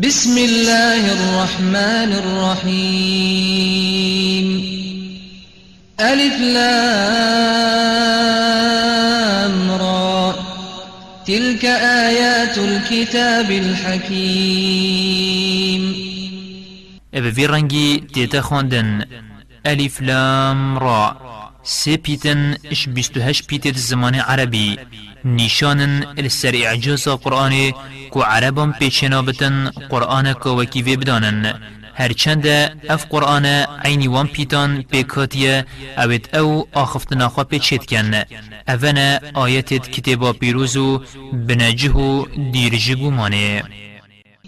بسم الله الرحمن الرحيم. ألف لام را. تلك آيات الكتاب الحكيم. في رنگی تیتا خواندن ألف لام را سي بيتن اش بيستهش بيتت الزمان عربي نشانن السر اعجاز قرآن کو عربم پیچنا بتن قرآن کو وکی وی بدانن. هرچند اف قرآن عینی وان پیتان پیکاتیه اوید او آخفت ناخوا پیچید کن. اوان آیتت کتبا پیروزو بنجهو دیرجگو مانه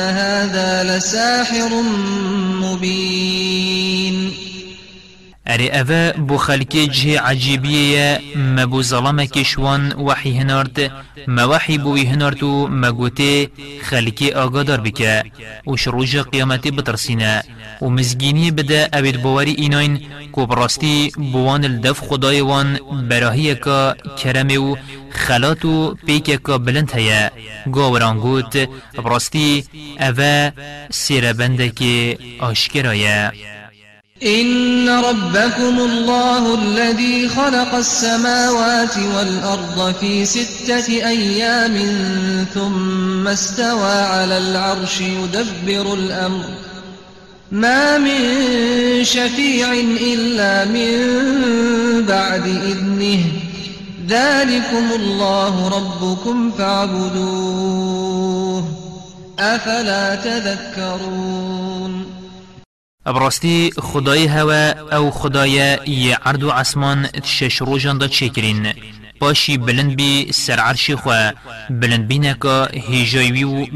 هذا لساحر مبين. اره اوه بو خلکی جه عجیبیه مبو ظلم کشوان وحی هنارد موحی بوی هنارد و مگوته خلکی آگادار بکه و شروج قیامتی بترسینه و مزگینی بده اوید بواری ایناین کو براستی بوان الدف خدای وان براهی که کرم و خلات و پیک که بلند هیا گاورانگوت براستی اوه سیربنده که آشکرایه. إن ربكم الله الذي خلق السماوات والأرض في ستة أيام ثم استوى على العرش يدبر الأمر. ما من شفيع إلا من بعد إذنه. ذلكم الله ربكم فاعبدوه. أفلا تذكرون. ابراستی خدای هوا أو خدای یه عرض و عصمان شش روژان دا چکرین باشی بلند بی سر عرش خواه بلند بی نکا هیجایوی و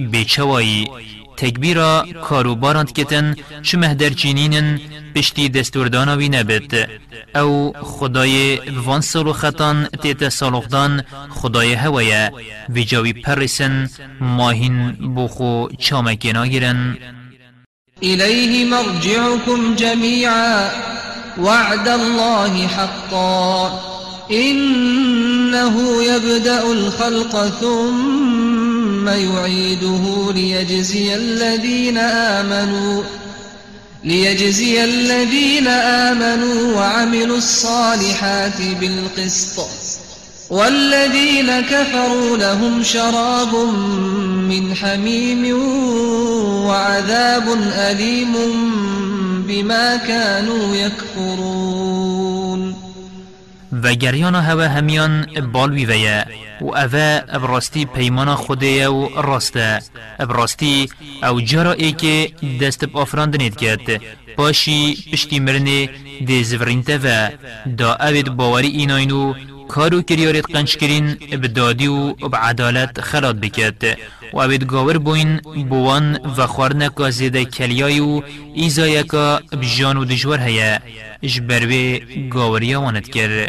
تکبیرا کاروبارند کتن چه مهدر چینینن پشتی دستوردانوی نبت. أو خدای وان سالو خطان تیت سالوخدان خدای هوایه. ویجاوی پرسن ماهین بوخو چامکینا گیرن إليه مرجعكم جميعا وعد الله حقا. إنه يبدأ الخلق ثم يعيده ليجزي الذين آمنوا ليجزي الذين آمنوا وعملوا الصالحات بالقسط. والذين كفروا لهم شراب من حميم وعذاب أليم بما كانوا يكفرون. و گریانا هوا همیان بالوی ویا و اوه ابراستی پیمان خوده و راسته ابراستی او جرا ای که دست بافراندنید کرد پاشی پشتی مرنه دی و دا اوید باوری ایناینو کارو کریارت قنچ کرین بدادی و بعدالت خلات بکد و اوید گاور بوین بوان و خوارنکا زیده کلیای و ایزایکا بجان و دجور هیا جبروی گاوریا واند کر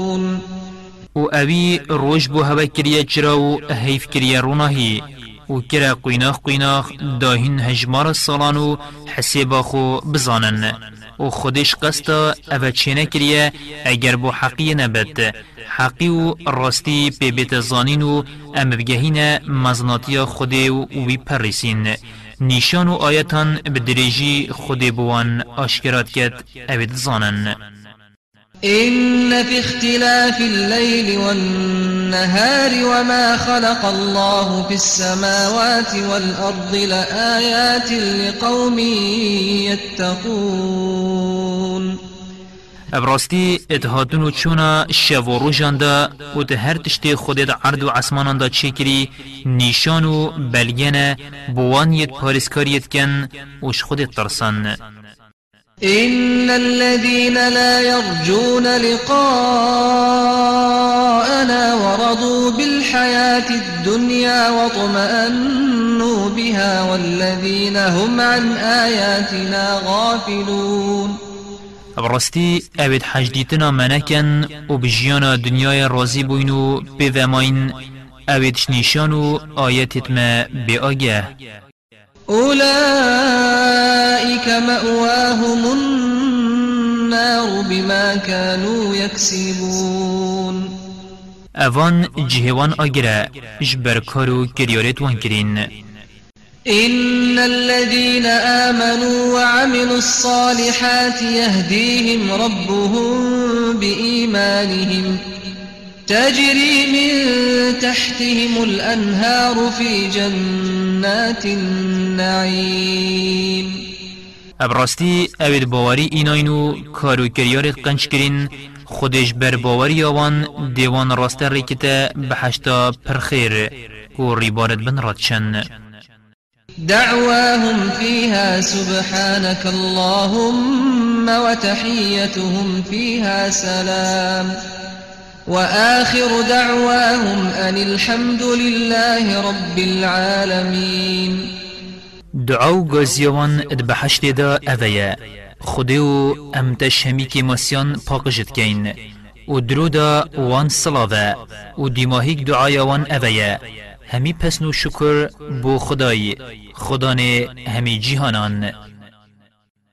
و اوی روش بو هوا کریه چرا و هیف کریه روناهی و کرا قیناخ قیناخ داهین هجمار سالان و حسیبا خو بزانن. و خودش قصدا اوه چینه کریه اگر بو حقی نبت حقی و راستی پی بیت زانین و ام بگهین مزناتی خود و وی پرسین نیشان و آیتان بدریجی خود بوان آشکرات کد اوید زانن. إن في اختلاف الليل والنهار وما خلق الله في السماوات والأرض لآيات لقوم يتقون. ابراستی اتهاتون و چونا شو و روژان دا و هر تشتی خودت عرض و عصمانان دا چکری نیشان و بلگن بوان یت پارسکاریت کن وش خودت ترسان إن الذين لا يرجون لقاءنا ورضوا بالحياة الدنيا واطمأنوا بها والذين هم عن آياتنا غافلون. براستی اوید حجدیتنا منکن و بجیانا دنیای رازی بوین و بوماین اوید شنیشان و آیتت ما أولئك مأواهم النار بما كانوا يكسبون. اوان جهوان آگره جبر کارو گریارت وان کرین. إن الذين آمنوا وعملوا الصالحات يهديهم ربهم بإيمانهم. تجري من تحتهم الأنهار في جنات النعيم. ابراستی اوید باوری ایناینو کارو کریارت قنچ کرین خودش بر باوری آوان دیوان راست ریکتا بحشتا پرخیر و ریبارت بن رادشن دعواهم فيها سبحانك اللهم وتحيتهم فيها سلام. وآخر دعواهم أن الحمد لله رب العالمين. دعاو گازیوان اد بحشت دا اویا خودیو ام تشهمی که مسیان پاقجت کین و درو دا وان صلاوه و دیماهیک دعایوان اویا همی پسنو شکر بو خدای. خدان همی جیهانان.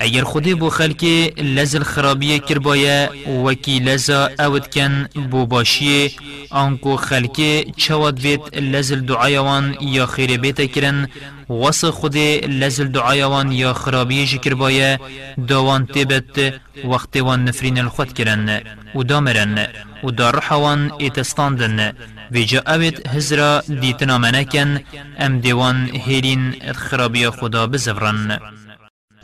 اگر خودی بو خلکی لزل خرابیه کربایه وکی لزا اوت کن بو باشیه آنکو خلکی چواد بیت لزل دعایوان یا خیر بیت کرن وص خودی لزل دعایوان یا خرابیه جکر بایه دوان تیبت وقت وان نفرین الخوت کرن و دامرن و دار حوان اتستاندن ویجا اوید هزرا دیتنا منکن ام دیوان هیرین خرابی خدا بزفرن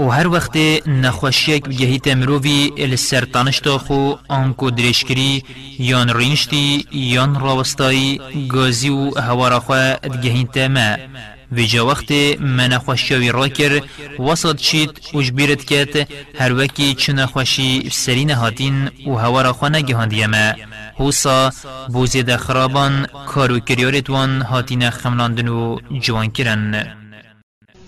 و هر وقت نخوشیک بگهیت مروی السرطانشتا خو آنکو درشکری یان رینشتی یان راوستایی گازی و هوارا خواه دگهیت ما و جا وقت من خوشیوی را کر وسط چید و جبیرت کت هر وکی چه نخوشی سری نهاتین و هوارا خواه نگهاندی ما حوصا بوزید خرابان کارو کریارت وان هاتین خملاندن و جوان کرن.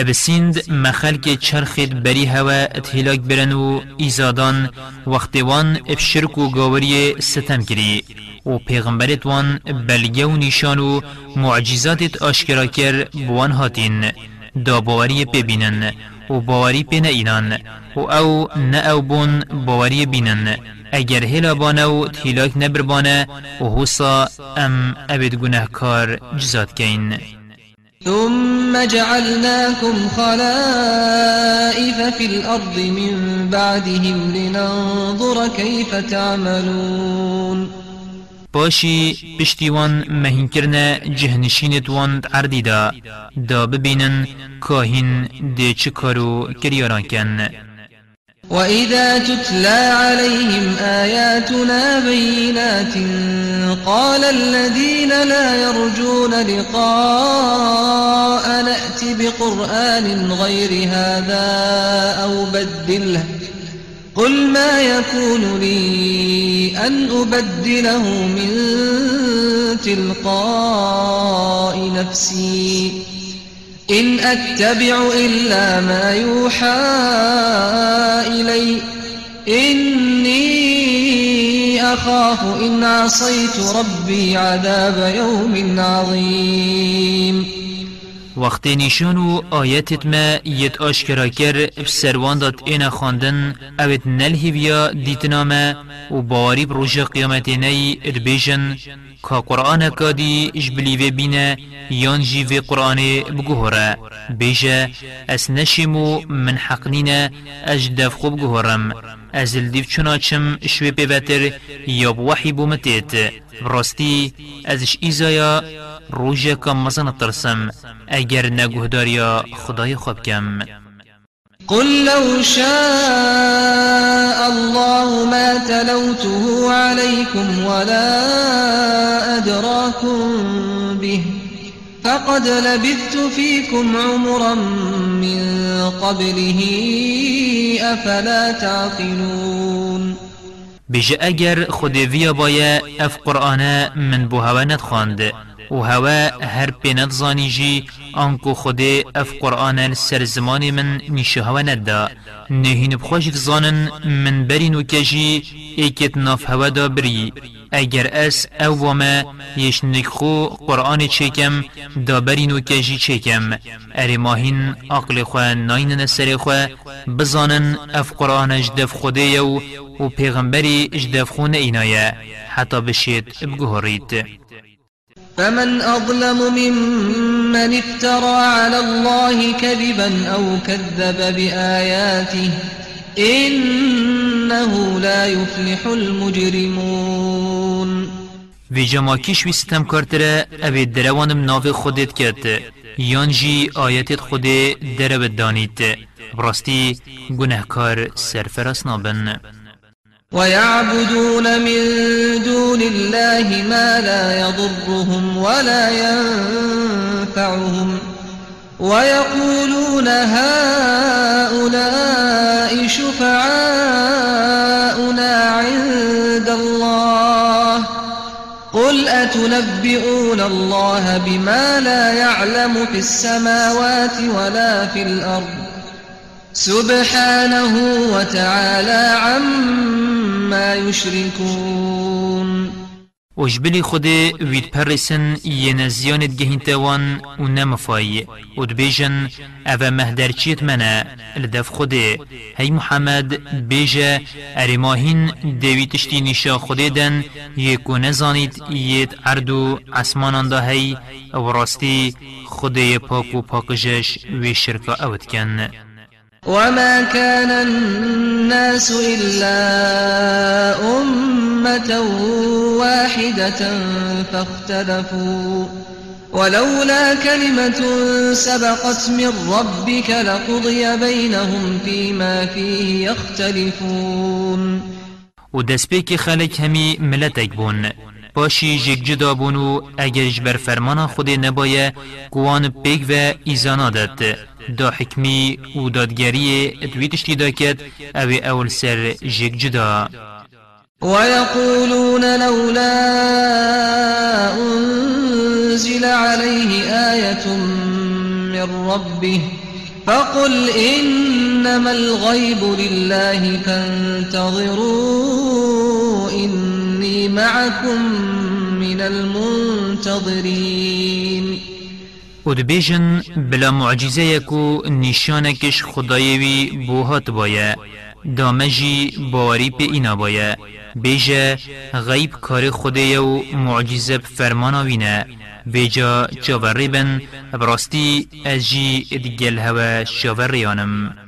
ابسیند مخلک چرخید بری هوا اتهلاک برنو ایزادان وقتوان ابشرک و گاوری ستم کری و پیغمبرت وان بلگه و نشان و معجزاتت آشکرا کر بوان هاتین. دا باوری ببینن و باوری پی اینان. و او نه او بون باوری بینن. اگر هلا بانو تهلاک نبر بانه و حوصا ام ابد گناهکار جزاد کین ثم جعلناكم خلائف في الأرض من بعدهم لننظر كيف تعملون. پاشی پشتیوان مهین کرنه جهنشینت وان عردی دا کاهین دی چه کارو کریاران کن وإذا تتلى عليهم آياتنا بينات قال الذين لا يرجون لقاء نأت بقرآن غير هذا أو بدله قل ما يكون لي أن أبدله من تلقاء نفسي إن أتبع إلا ما يوحى إلي إني أخاف إن عصيت ربي عذاب يوم عظيم. وقتی نشان و آیتت ما یت آشکرا کر بسروان داد اینا خواندن اوید نلهی بیا دیتنامه و باری بروژ قیامت نی ادبیجن که قرآن کادی اجبلی و بینه یان جی و قرآن بگوهره. بیجه اس نشیمو من حق نینه اجدف خوب گوهرم. از الدیف چناچم شوی پیوتر یا بوحی بومتیت براستی ازش ایزایا روژه کم مزن ترسم. اگر نگهداریا خدای خوب کم. قل لو شاء الله ما تلوته عليكم ولا أدراكم به فقد لبثت فيكم عمرا من قبله أفلا تعقلون بجا اگر خود ویا بایا أف قرآن من بو هوا ندخاند و هوا هر پیند زانی جی آنکو خود أف قرآن سر زمان من نیشه هوا ندا نهین بخوش زانن من برین و کجی ایکت ناف هوا دا بری. اگر اس أو وما یش نکخو قرآن چکم دا برین و کجی چکم. اری ماهین عقل خواه ناین نسر خواه بزانن اف قرآن اجدف خوده یو و پیغمبری اجدف خون اینایه. حتی بشید بگهارید فمن أظلم ممن افترى على الله كذبا أو كذب بآياته إنه لا يفلح المجرمون. وی جما کش وی ستم کارتره اوی دروانم ناو خودت کت یان جی آیتت خود درو دانید براستی گناهکار سرفراس نابن ويعبدون من دون الله ما لا يضرهم ولا ينفعهم ويقولون هؤلاء شفعاؤنا عند الله. قل أتنبئون الله بما لا يعلم في السماوات ولا في الأرض؟ سبحانه وتعالى عما يشركون. وجبلی خود وید پرسن یه نزیانت گهین توان و نمفای. و دبیجن او مهدرچیت منه لدف خود. هی محمد بیجه اری ماهین دوی تشتی نیشا خود دن. یکو نزانید یت عردو عسمانان دا هی. و راستی خود پاک و پاکجش وی شرکا اوت کن. وما كان الناس إلا أمة واحدة فاختلفوا ولولا كلمة سبقت من ربك لقضي بينهم فيما فيه يختلفون و دسپیک خلق همی ملتک بون پاشی جگ جدا بون و اگرش بر فرمان خود نبایه گوان پیگ و ایزانا داد. دا حکمی و دادگری ادویتشتی دا کد أو اول سر جگ جدا. ويقولون لولا أنزل عليه آية من ربه فقل إنما الغيب لله فانتظروا معكم من المنتظرين. ودبيجن بلا معجزة يكو کش خدایوی بوهات بايا دامجی باوري بإنا اینا بيجا غيب غیب کار معجزة معجزه وينا بيجا بیجا بن براستی اجی ادگل هوا شاوریانم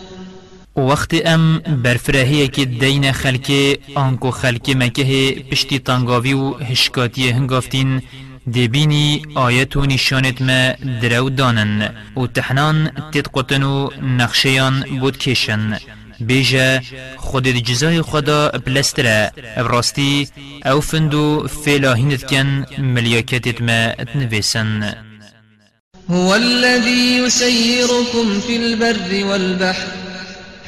وقت ام برفرهیه که دین خلک آنکو خلک مکه پشتی تنگاوی و هشکاتی هنگافتین دبینی آیت و نشانت ما درو دانن و تحنان تدقتن و نقشیان بود کشن بیجا خود جزای خدا بلستره براستی أو فندو فیلاهینت کن ملیاکتت ما تنویسن هو الذي يسيركم في البر والبحر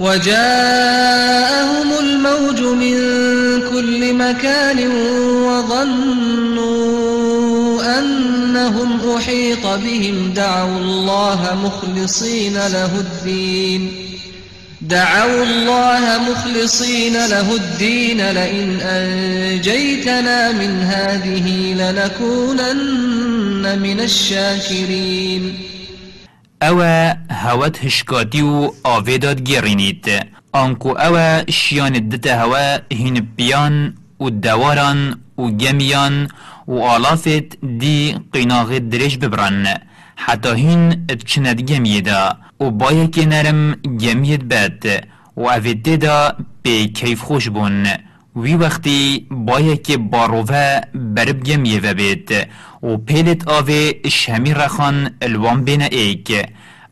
وجاءهم الموج من كل مكان وظنوا أنهم أحيط بهم دعوا الله مخلصين له الدين. دعوا الله مخلصين له الدين. لئن أنجيتنا من هذه لنكونن من الشاكرين. او هوت هشکاتی و آویداد گرینید. آنکو او شیان دت هوا هین بیان و دواران و گمیان و آلافت دی قناغ درش ببرن حتا هین اتچند گمیدا. و بایک نرم گمید بد. و ئەێ دا به کیف خوش بون. وی وقتی باید که باروه برب گمیه و بید و پیلت آوه شمی رخان الوان بین ایک.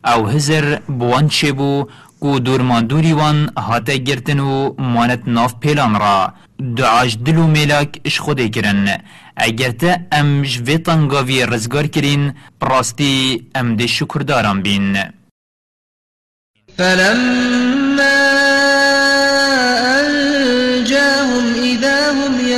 او هزر بوان چه بو کو دورماندوری وان هاته گرتن و مانت ناف پیلان را. دعاش دلو ملاک اش خوده کرن اگر تا ام جوی تنگاوی رزگار کرین براستی ام ده شکر دارم بین. فلما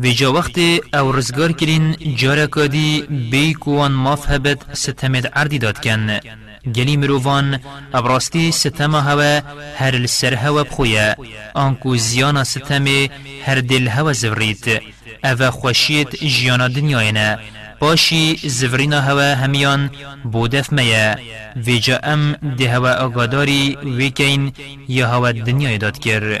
ویجا وقت او رزگار کرین جارا کادی بیکوان مافهبت ستمد عردی داد کن. گلی مروان ابراستی ستما هوا هر السر هوا بخویا آنکو زیانا ستمه هر دل هوا زورید. او خوشیت جیانا دنیاینا باشی زورینا هوا همیان بودف میا ویجا ام ده هوا آگاداری ویکین یا هوا دنیای داد کر.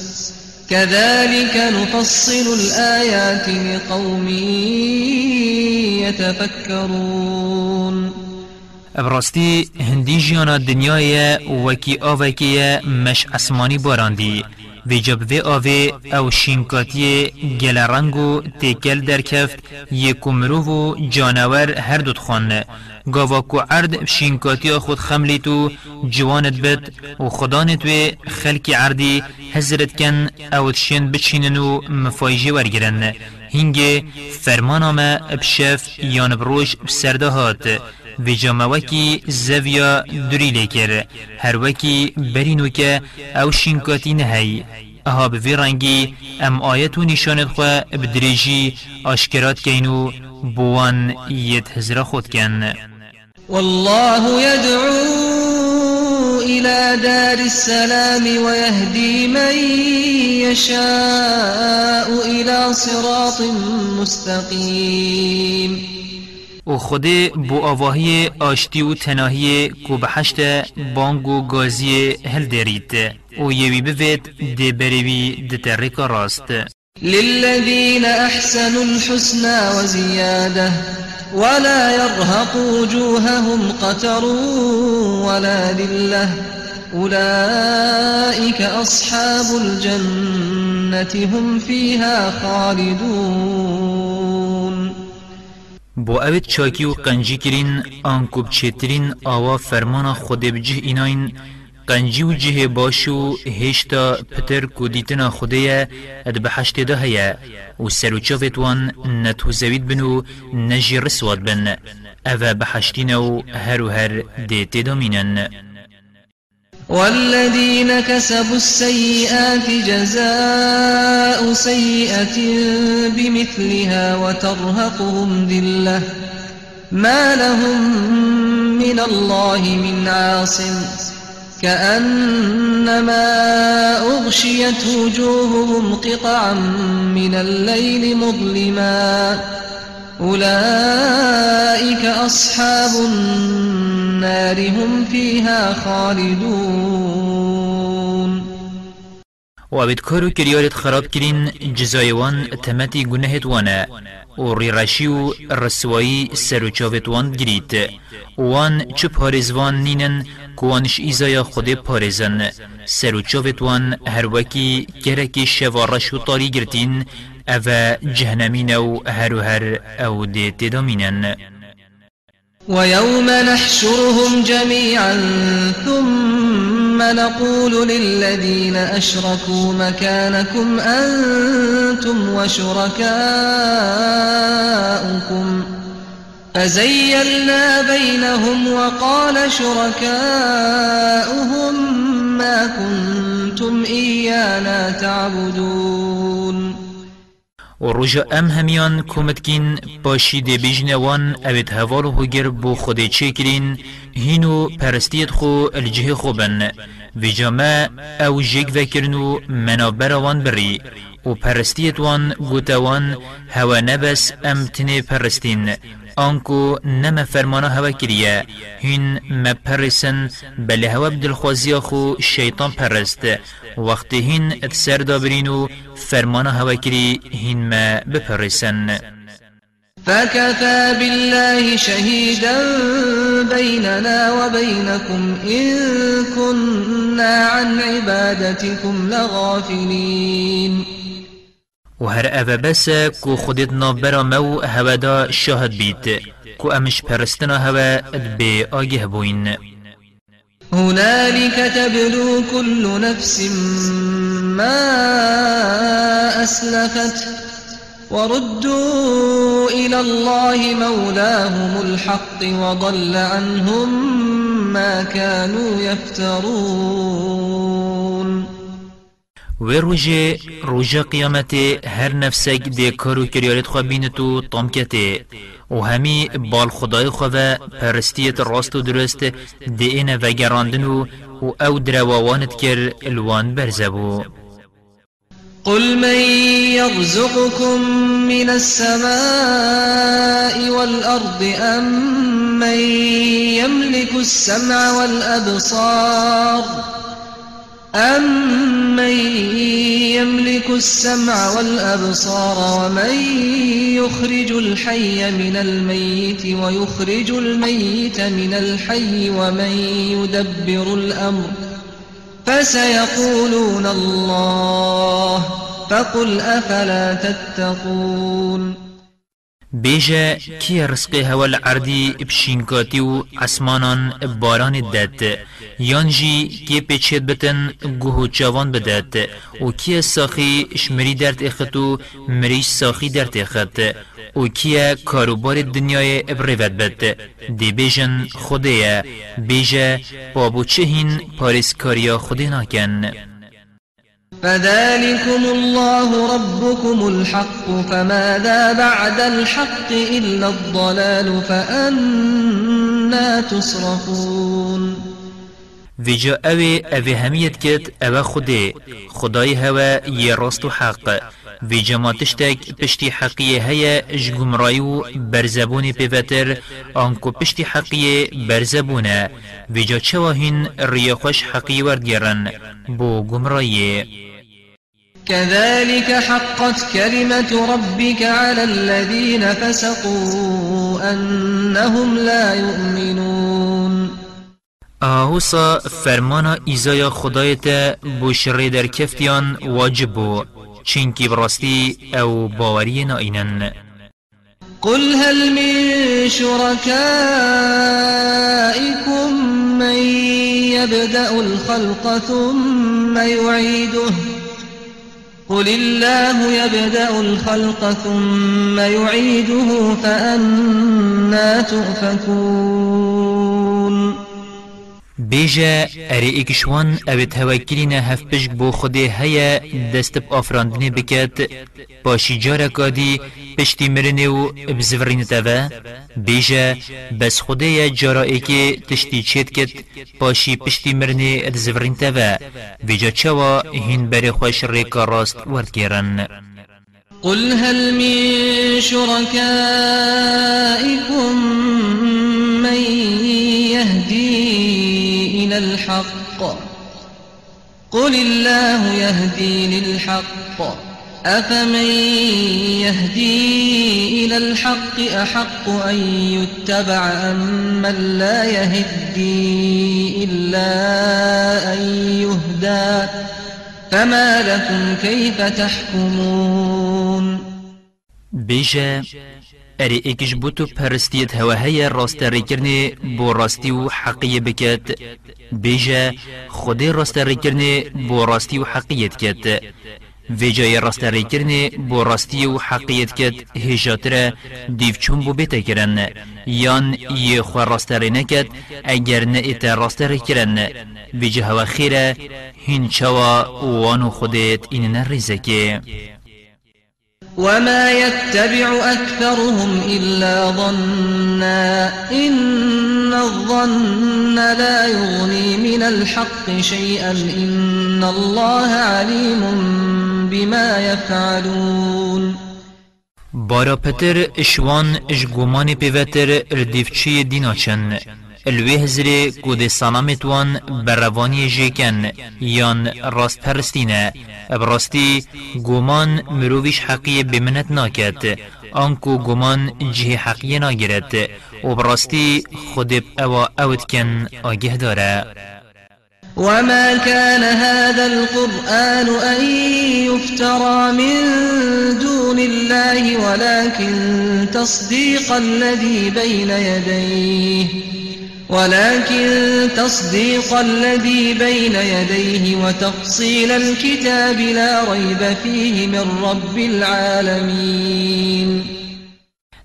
كذلك نفصل الآيات لقوم يتفكرون. ابراستی هندی جیانا دنیای وکی آوکی مش اسمانی باراندی و جب و آوه أو شینکاتی گل رنگو تکل درکفت یکو مرو و جانور هر دوت خانه گاوا کو عرد شینکاتی خود خملی تو جوانت بد و خدانت و خلق عردی حضرت کن أو تشین بچینن و مفایجه ورگرن. هنگه فرمان آمه بشف یان بروش بسرده هات و جاموکی زویا دوری لیکر هر وکی برینو که أو شینکاتی نهی. أها بوی رنگی ام آیت و نشانت خو بدریجی آشکرات کینو بوان یت هزر خود کن. والله يدعو إلى دار السلام ويهدي من يشاء إلى صراط مستقيم. و خود بو آواهی آشتی و تناهی کو بحشت بانگ و گازی هل دارید و یوی بوید دی بریوی دی ترک راست. للذين أحسنوا الحسنى وزيادة ولا يرهق وجوههم قتر ولا ذلة. أولئك أصحاب الجنة هم فيها خالدون. بو اوید چاکی و قنجی کرین آنکوب چترین آوا فرمان خود بجه ایناین قنجی و جه باشو هشتا پتر کو دیتنا خوده اد بحشت ده هیا و سروچاوت وان نتو زوید بنو نجی رسواد بن. اوه بحشتینو هر و هر دیت دامینن والذين كسبوا السيئات جزاء سيئة بمثلها وترهقهم ذلة. ما لهم من الله من عاصم. كأنما أغشيت وجوههم قطعا من الليل مظلما. أولئك أصحاب النار هم فيها خالدون. و اوید کارو کریارت خراب کرین جزایوان تمتی گناهت وأنا. و ریرشی و رسوایی سر و چاوت وان گرید وان چه پارزوان نینن کوانش ایزایا خود پارزن سر و چاوت وان هر وکی گرکی شوارش و طاری گرتین أو جهنمین أو هر و هر أو دیت دامینن ويوم نحشرهم جميعا ثم نقول للذين أشركوا مكانكم أنتم وشركاؤكم فزيلنا بينهم وقال شركاؤهم ما كنتم إيانا تعبدون و روژا ام همیان کمتکین باشی دی بیجنوان اوید هوال هگر بو خود چه کرین هینو پرستیت خو الجه خو بن ویجامه أو جیگ وکرنو منابروان بری. و پرستیت وان گوتوان هوا نبس ام تنه پرستین. آنکو نما فرمانا هوا کریه. هین ما پرسن بله هوا بدلخوازی خو شیطان پرست. وقتی هین اتسر دابرینو فرمانا هوا کری هین ما بپرسن. فكفى بالله شهيدا بيننا وبينكم إن كنا عن عبادتكم لغافلين. و هر اوه بس کو خودت نابرا مو هودا شاهد بید کو امش پرستنا هوا بی آگه بوین. هنالك تبلو كل نفس ما أسلفت وردوا إلى الله مولاهم الحق وضل عنهم ما كانوا يفترون. و روژه روژه قیامت هر نفسک دی کارو کریارت خواه بینتو طام کته. و همی بال خدای خواه و پرستیت راست و درست دی این وگراندن و أو درواوانت کر الوان برزبو. قل من يرزقكم من السماء والأرض أم من يملك السمع والأبصار؟ أمن يملك السمع والأبصار ومن يخرج الحي من الميت ويخرج الميت من الحي ومن يدبر الأمر فسيقولون الله فقل أفلا تتقون بیجه کی رزق هول عردی بشینکاتی و اسمانان باران داد. یانجی کی پیچید بتن گوه چاوان بداد. و کی ساخی شمری درد اختو مریش ساخی درد اخت. و کی کاروبار دنیای ابریوت بد. دی بیجن خوده بیجه بابو چهین پاریس کاریا خودی ناکن. فذلكم الله ربكم الحق فماذا بعد الحق إلا الضلال فأنا تصرفون. ویجا اوه اوه همیت کت اوه خوده خدای هوا یه راست و حق. ویجا ما تشتک پشتی حقیه هیا جگمرایی و برزبون پیوتر آنکو پشتی حقیه برزبونه ویجا چواهین ریخوش حقی وردگرن. بو گمرایی كذلك حقت كلمة ربك على الذين فسقوا أنهم لا يؤمنون. آهوسا فرمانا ایزای خدایت بو شر در کفتیان واجب بو چینکی براستی أو باوری ناینن. قل هل من شركائكم من يبدأ الخلق ثم يعيده قل الله يبدأ الخلق ثم يعيده فأنى تؤفكون بیجا اری اکشوان أو توکلین هف پشک بو خوده هیا دست ب آفراندنی بکت باشی جارا کادی پشتی مرنه و بزورین تاوه بیجا بس خوده یا جارا ایکی تشتی چید کت باشی پشتی مرنه ادزورین تاوه بیجا چوا هین بری خوش ریکا راست ورد گیرن قل هل من شركائكم من يهدي إلى الحق. قل الله يهدي للحق. أفمن يهدي إلى الحق أحق أن يتبع أم من لا يهدي إلا أن يهدى؟ فما لكم كيف تحكمون؟ بیجا اری ایکش بوتو پرستیت هوا هیا راست ریکرنی بو راستی و حقیه بکت بیجا خودی راست ریکرنی بو راستی و حقیت کت و جای راست ریکرنی بو راستی و حقیت کت هجاتره دیو چون بو بیتا کرن یان یه خو راست ری نکت اگر نه ایتا راست ریکرن و جا هوا خیره هین چوا وانو خودت این نریزه وما يتبع أكثرهم إلا ظنا إن الظن لا يغني من الحق شيئا إن الله عليم بما يفعلون بارا پتر اشوان اش گمان پیوتر ردیفچی دیناچن الوی هزری کود سلامت وان جیکن یان راست پرستینه. براستی گمان مرویش حقی بمنت ناکد آنکو گمان جه حقی ناگرد و براستی خود اوا اوت کن آگه داره. وما كان هذا القرآن أن يفترى من دون الله ولكن تصديق الذي بين يديه. ولكن تصديق الذي بين يديه وتفصيل الكتاب لا ريب فيه من رب العالمين.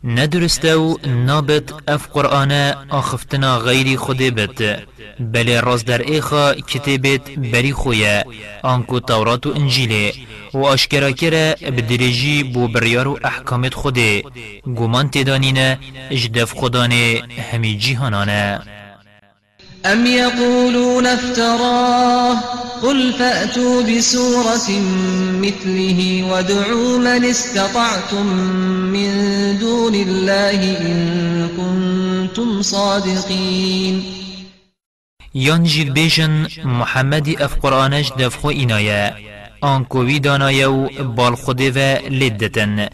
ندرستو نابت اف قرآن آخفتنا غيري خودي بت بل راز در ایخا کتابت بری خویا آنکو تورات و انجیله و آشکرا کرا بدرجی بو بریار و احکامت خوده. گمان تدانینه اجدف خدانه همی جیهانانه. أم يقولون افتراه قل فأتوا بسورة مثله وادعوا من استطعتم من دون الله إن كنتم صادقين. یان جید بیجن محمدی اف قرآنش دفخو اینایه آنکو وی دانایه و بال خوده و لدتن.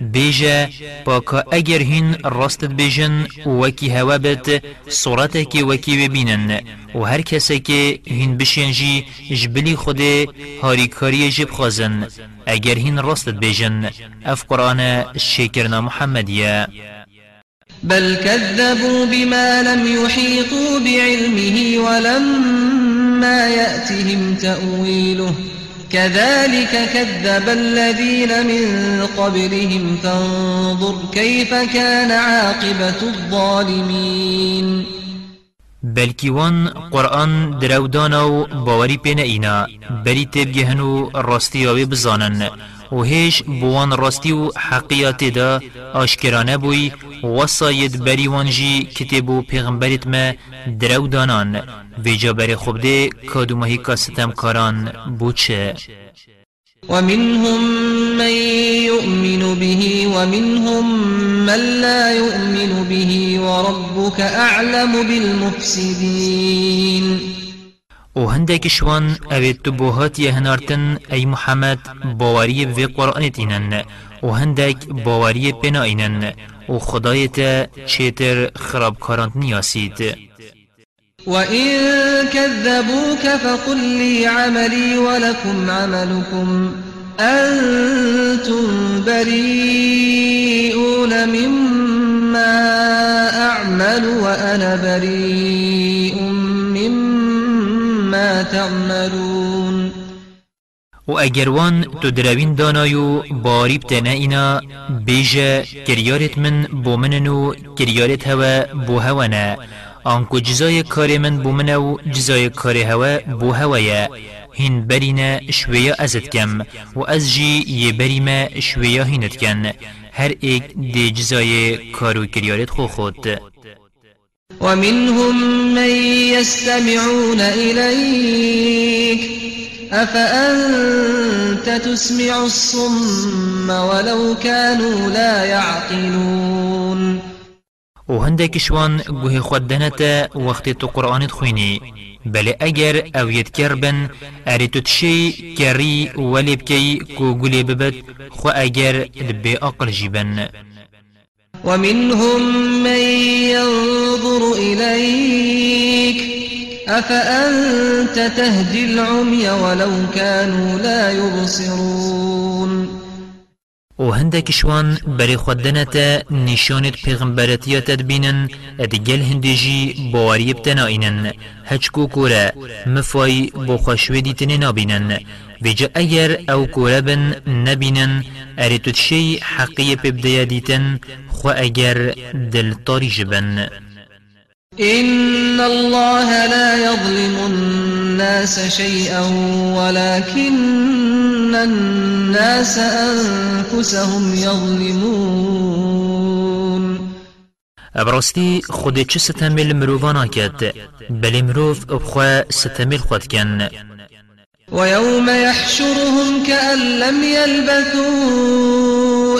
بیجه باکا اگر هین راستت بیجن وکی هوا بد صورت که وکی ببینن. و هر کسی که هین بشینجی جبلی خوده هاریکاری جب خازن اگر هین راستت بیجن اف قرآن شکرنا محمدیه. بل كذبوا بما لم يحيطوا بعلمه ولما يأتهم تأويله كذلك كذب الذين من قبلهم فانظر كيف كان عاقبة الظالمين. بلکی وان قرآن درو دانا و باوری پین اینا بری تیب گهنو راستی آوی بزانن. و هیش بوان راستی و حقیات دا آشکرانه بوی وصاید بری وانجی کتبو پیغمبرت ما درو دانان ویجا بری خوب ده کادو مهی کاستم کاران بوچه. ومنهم من يؤمن به ومنهم من لا يؤمن به وربك أعلم بالمفسدين. و هندك شوان اوید تو بوهات يهنارتن اي محمد باوري في قرآن تينن و هندك باوري بنائنن و خدايتا چيتر خراب كارانت نياسيد وإن كذبوك فقل لي عملي ولكم عملكم أنتم بريئون مما أعمل وأنا بريء مما تعملون. و اگر وان دانایو باری بتنه اینا بیجه کریارت من بومننو کریارت هوا بو هونه آنکو جزای کار من بو منه و جزای کار هوا بو هوایه هین برینه شویا ازت کم و از جی یه بریمه شویا هینت کن هر ایک دی جزای کارو کریارت خو خود ومنهم من يستمعون إليك أفأنت تسمع الصم ولو كانوا لا يعقلون؟ و هندك شوان گوه خود دنتا وقت تو قرآن خوینی. بل اگر أو يتكر بن اريتو تشي كري ولي بكي كو قولي ببت خو اگر لبي أقل جيبن ومنهم من ينظر إليك أفأنت تهدي العمي ولو كانوا لا يبصرون؟ و هندك شوان بري خودنتا نشانت پیغمبرتیا تدبینن ادگل هندجی باوری بتنائنن هچکو کورا مفای بو خوشوی دیتن نابینن. ویجا اگر أو کورا بن نبینن ارتو تشي حقیه ببدیا دیتن خو اگر دل طاری جبن. إن الله لا يظلم الناس شيئا ولكن الناس أنفسهم يظلمون. ابراستی خود چه ستمیل مرووانا کد بلی مروف بخوا ستمیل خود کن ويوم يحشرهم كأن لم يلبثوا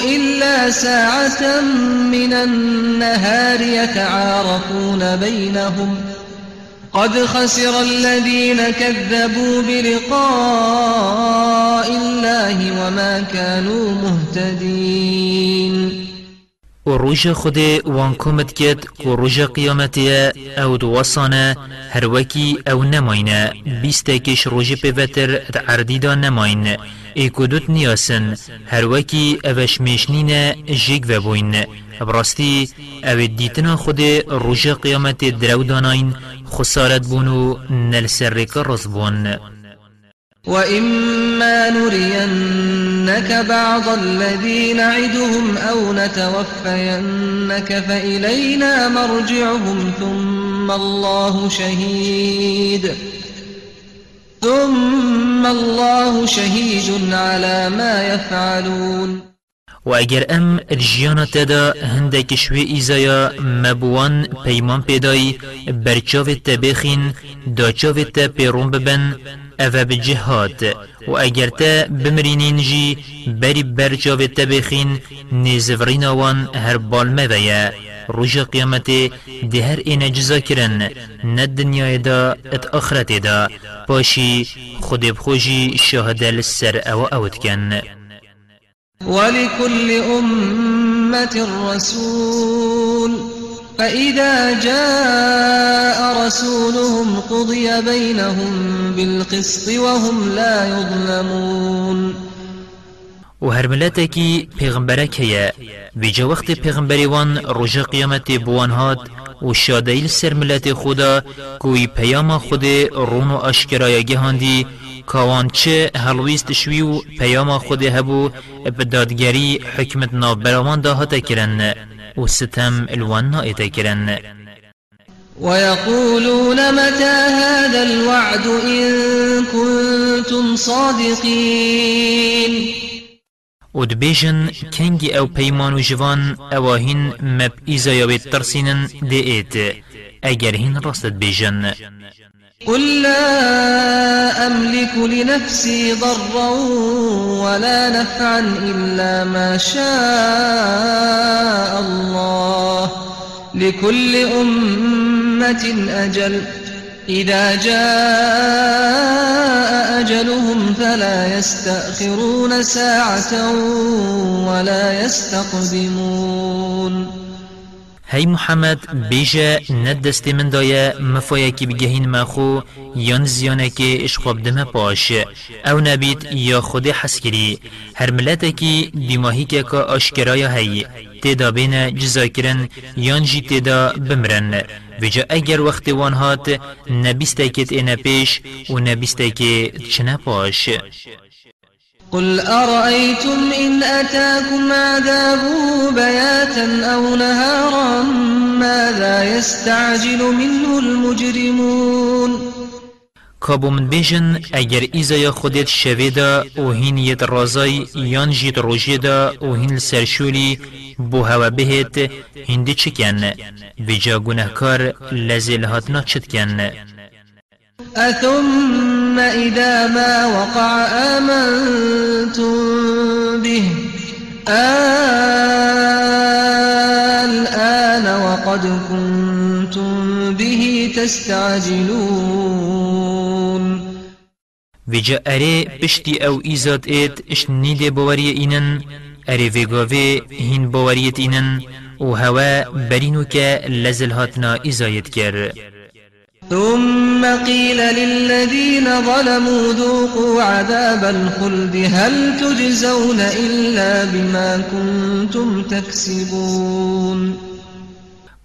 إلا ساعة من النهار يتعارفون بينهم. قد خسر الذين كذبوا بلقاء الله وما كانوا مهتدين. و روژ خود وان کمت کد که روژ قیامتیه أو دواسانه هر وکی أو نماینه بیسته کش روژ پیوتر عردی دا کدوت نیاسن هر وکی اوش میشنین جیگ و بوین براستی أو دیتنا خود روژ قیامت درو داناین خسارت بونو نل سرک رزبون وإما نرينك بعض الذي نعدهم أو نتوفينك فإلينا مرجعهم ثم الله شهيد ثم الله شهيد على ما يفعلون. و اگر ام الجیانا تدا هندک شوی ایزایا مبوان پیمان پیدای برچاو تبخین داچاو تپیرون ببن اوه بجهاد و اگر تا بمرینین جی بری تبخین نیزورین وان هر بال روژ قیامت ده هر این جزا کرن نه دنیای دا ات آخرت دا. پاشی خود بخوشی شاهده لسر أو اوت کن ولكل أمة رسول فإذا جاء رسولهم قضي بينهم بالقسط وهم لا يظلمون. و هر ملتکی پیغمبرک هیا بیجا وقت پیغمبری وان رجا قیامت بوان هاد و شادیل سر ملت خدا کوی پیام خود رون و اشکرای گهاندی کاوان چه هلویست شوی و پیام خود هبو بدادگری حکمت ناو برامان دا هتا کرن و ستم الوان نائتا کرن. ويقولون متى هذا الوعد إن كنتم صادقين؟ و دبیجن کنگی أو پیمان و جوان اواهین مب ایزایا بید ترسینن دی ایت اگر هین راست بیجن قل لا أملك لنفسي ضرا ولا نفعا إلا ما شاء الله. لكل أمة أجل. إذا جاء أجلهم فلا يستأخرون ساعة ولا يستقدمون هی محمد بیجا ند دست من دایا مفایا کی بگهین مخو یان زیانه که اشخواب دمه پاش او نبید یا خود حسکری هر ملت کی دیماهی که که آشکرای هی تیدا بین جزا کرن یان جی تیدا بمرن وجا اگر وقت وان هات نبیسته کت اینا پیش و نبیسته که چنه پاش قل أرأيتم إن أتاكم عذابه بياتا أو نهارا ماذا يستعجل منه المجرمون کابو من بیجن اگر ایزا خودت شوه دا و هین ید رازای یان جید روژه دا و هین سرشولی بو هوا بهت هندی چکن ویجا گناهکار لزیل هاتنا چتکن أثم إذا ما وقع آمنتم به. الآن وقد كنتم به تستعجلون. ویجا اره پشتی أو ایزاد اید اش نیده باوری اینن. اره ویگاوه هین باوریت اینن. و هوا برینو که لزل هاتنا ایزاید کرد ثم قيل للذين ظلموا ذوقوا عذاب الخلد هل تجزون إلا بما كنتم تكسبون.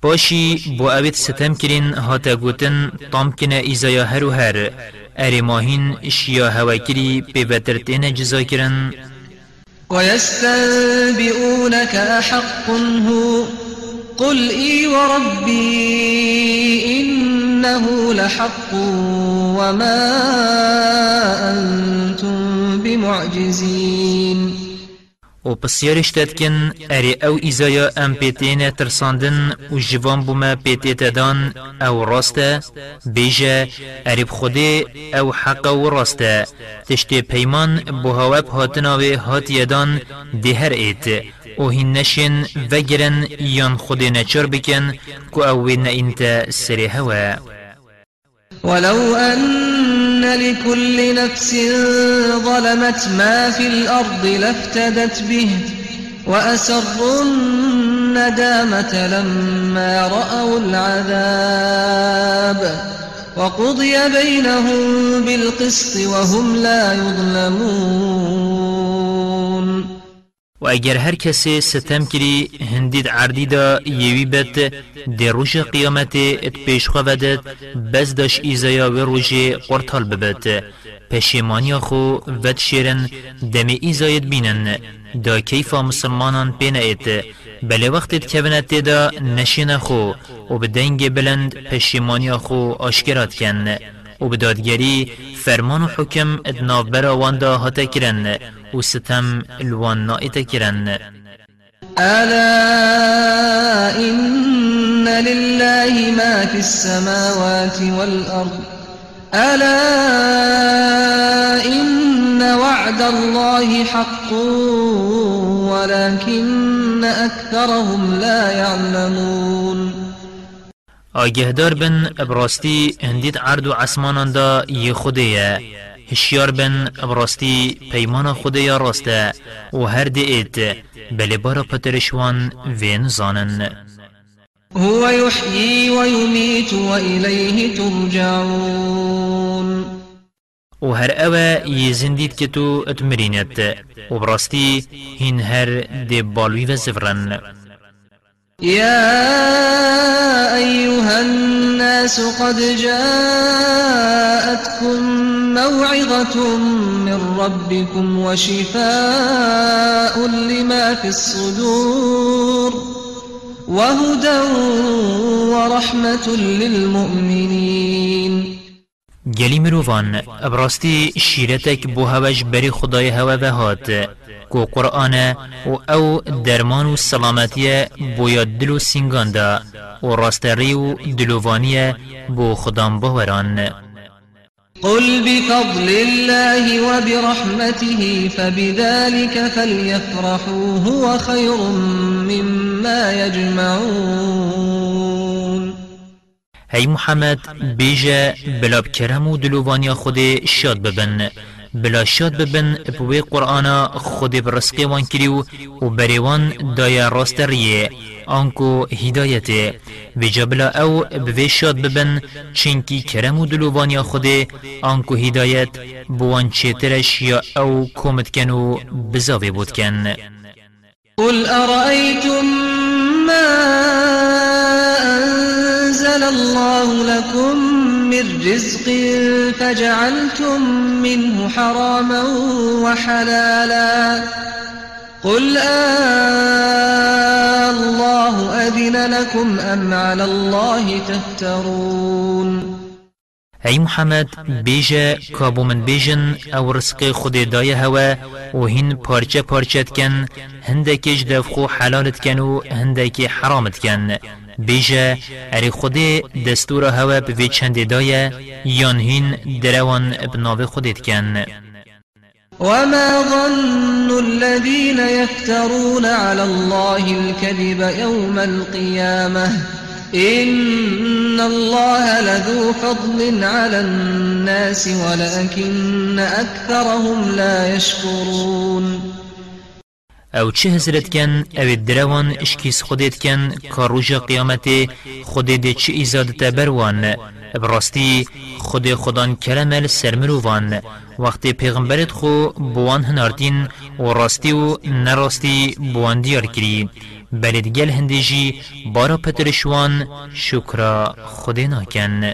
باشی بو اوید ستم کرین هاتا گوتن طام کنه ایزایا هر و هر اری ماهین اشیا هوا کری پیوترتین جزا کرن ويستنبئونك أحق هو قل إي وربي إنه لحق وما أنتم بمعجزين. و پسیارش کن اری أو ایزایا ام پیتین ترساندن و جوان بوما پیتیت دان أو راسته بیجه اری بخوده أو حق و راسته. تشتی پیمان بو هواب هاتنا و هاتی دان ده هر ایت. و هین نشین وگرن یان خود نچر بکن که أو نه انت سری هوا. ولو أن لكل نفس ظلمت ما في الأرض لافتدت به وأسروا الندامة لما رأوا العذاب وقضي بينهم بالقسط وهم لا يظلمون و اگر هر کسی ستم کری هندید عردی دا یوی بد دی روش قیامت ات پیش خوادت بز داش ایزایا و روش قرطال ببد پشیمانی خو ود شیرن دم ایزایت بینن. دا کیفا مسلمانان پین ایت. بله وقتت کبنت دا نشین خو و بدنگ بلند پشیمانی خو آشکرات کن. و بدادگری فرمان و حکم ادناف برا واندا هاتا کرن. و ستم الوان نائتا کرن ألا إن لله ما في السماوات والأرض. ألا إن وعد الله حق ولكن أكثرهم لا يعلمون. آگهدار بن ابراستی هندید عرض و عسمانان دا یه خوده هشیار بن ابراستی پیمان خوده راسته و هر دیت بلی بارا پترشوان وین زانن. هو يحيي ويميت وإليه ترجعون. و هر اوه یزندید که تو اتمرینت و براستی هین هر دی بالوی و زفرن. يا أيها الناس قد جاءتكم موعظة من ربكم وشفاء لما في الصدور وهدى ورحمة للمؤمنين. گلی مروفان ابراستی شیرتک بو هواش بری خدای هوا هات. کو قرآن و أو درمان و سلامتی بویا دل و سینگان دا و راستری و دلووانی بو خدام بوران قل بفضل الله وبرحمته فبذلك فليفرحوا هو خير مما يجمعون. هی محمد بیجا بلاب کرم و دلووانی خود شاد ببن. بلا شاد ببن بوی قرآن خود برسقی وان کریو و بریوان دایا راست ریه. آنکو هدایته و جبلا أو بوی شاد ببن چنکی کرم و دلووانی خود آنکو هدایت بوان چیترش یا أو کومت کن و بزاوی بود کن. قل أرأيتم ما أنزل الله لكم من رزق فجعلتم منه حراما وحلالا. قل آه آلله أذن لكم أم على الله تفترون. ای محمد بیجه کابو من بیجن أو رزق خود دای هوا و هین پارچه پارچت کن هندکیش دفخو حلالت کن و هندکی حرامت کن بیجه اری خود دستور هوا به چند دای یان هین دروان بناو خودت کن. وما ظن الذين يفترون على الله الكذب يوم القيامة إن الله لذو فضل على الناس ولكن أكثرهم لا يشكرون او چه حضرت کن او دروان اشکیس خودت کن که روژ قیامت خود ده چه ایزاد تبروان براستی خود خودان کلمل سرمروان وقتی پیغمبرت خو بوان هنارتین و راستی و نراستی بوان دیار کری بلد گل هندجی بارا پترشوان شکرا خود ناکن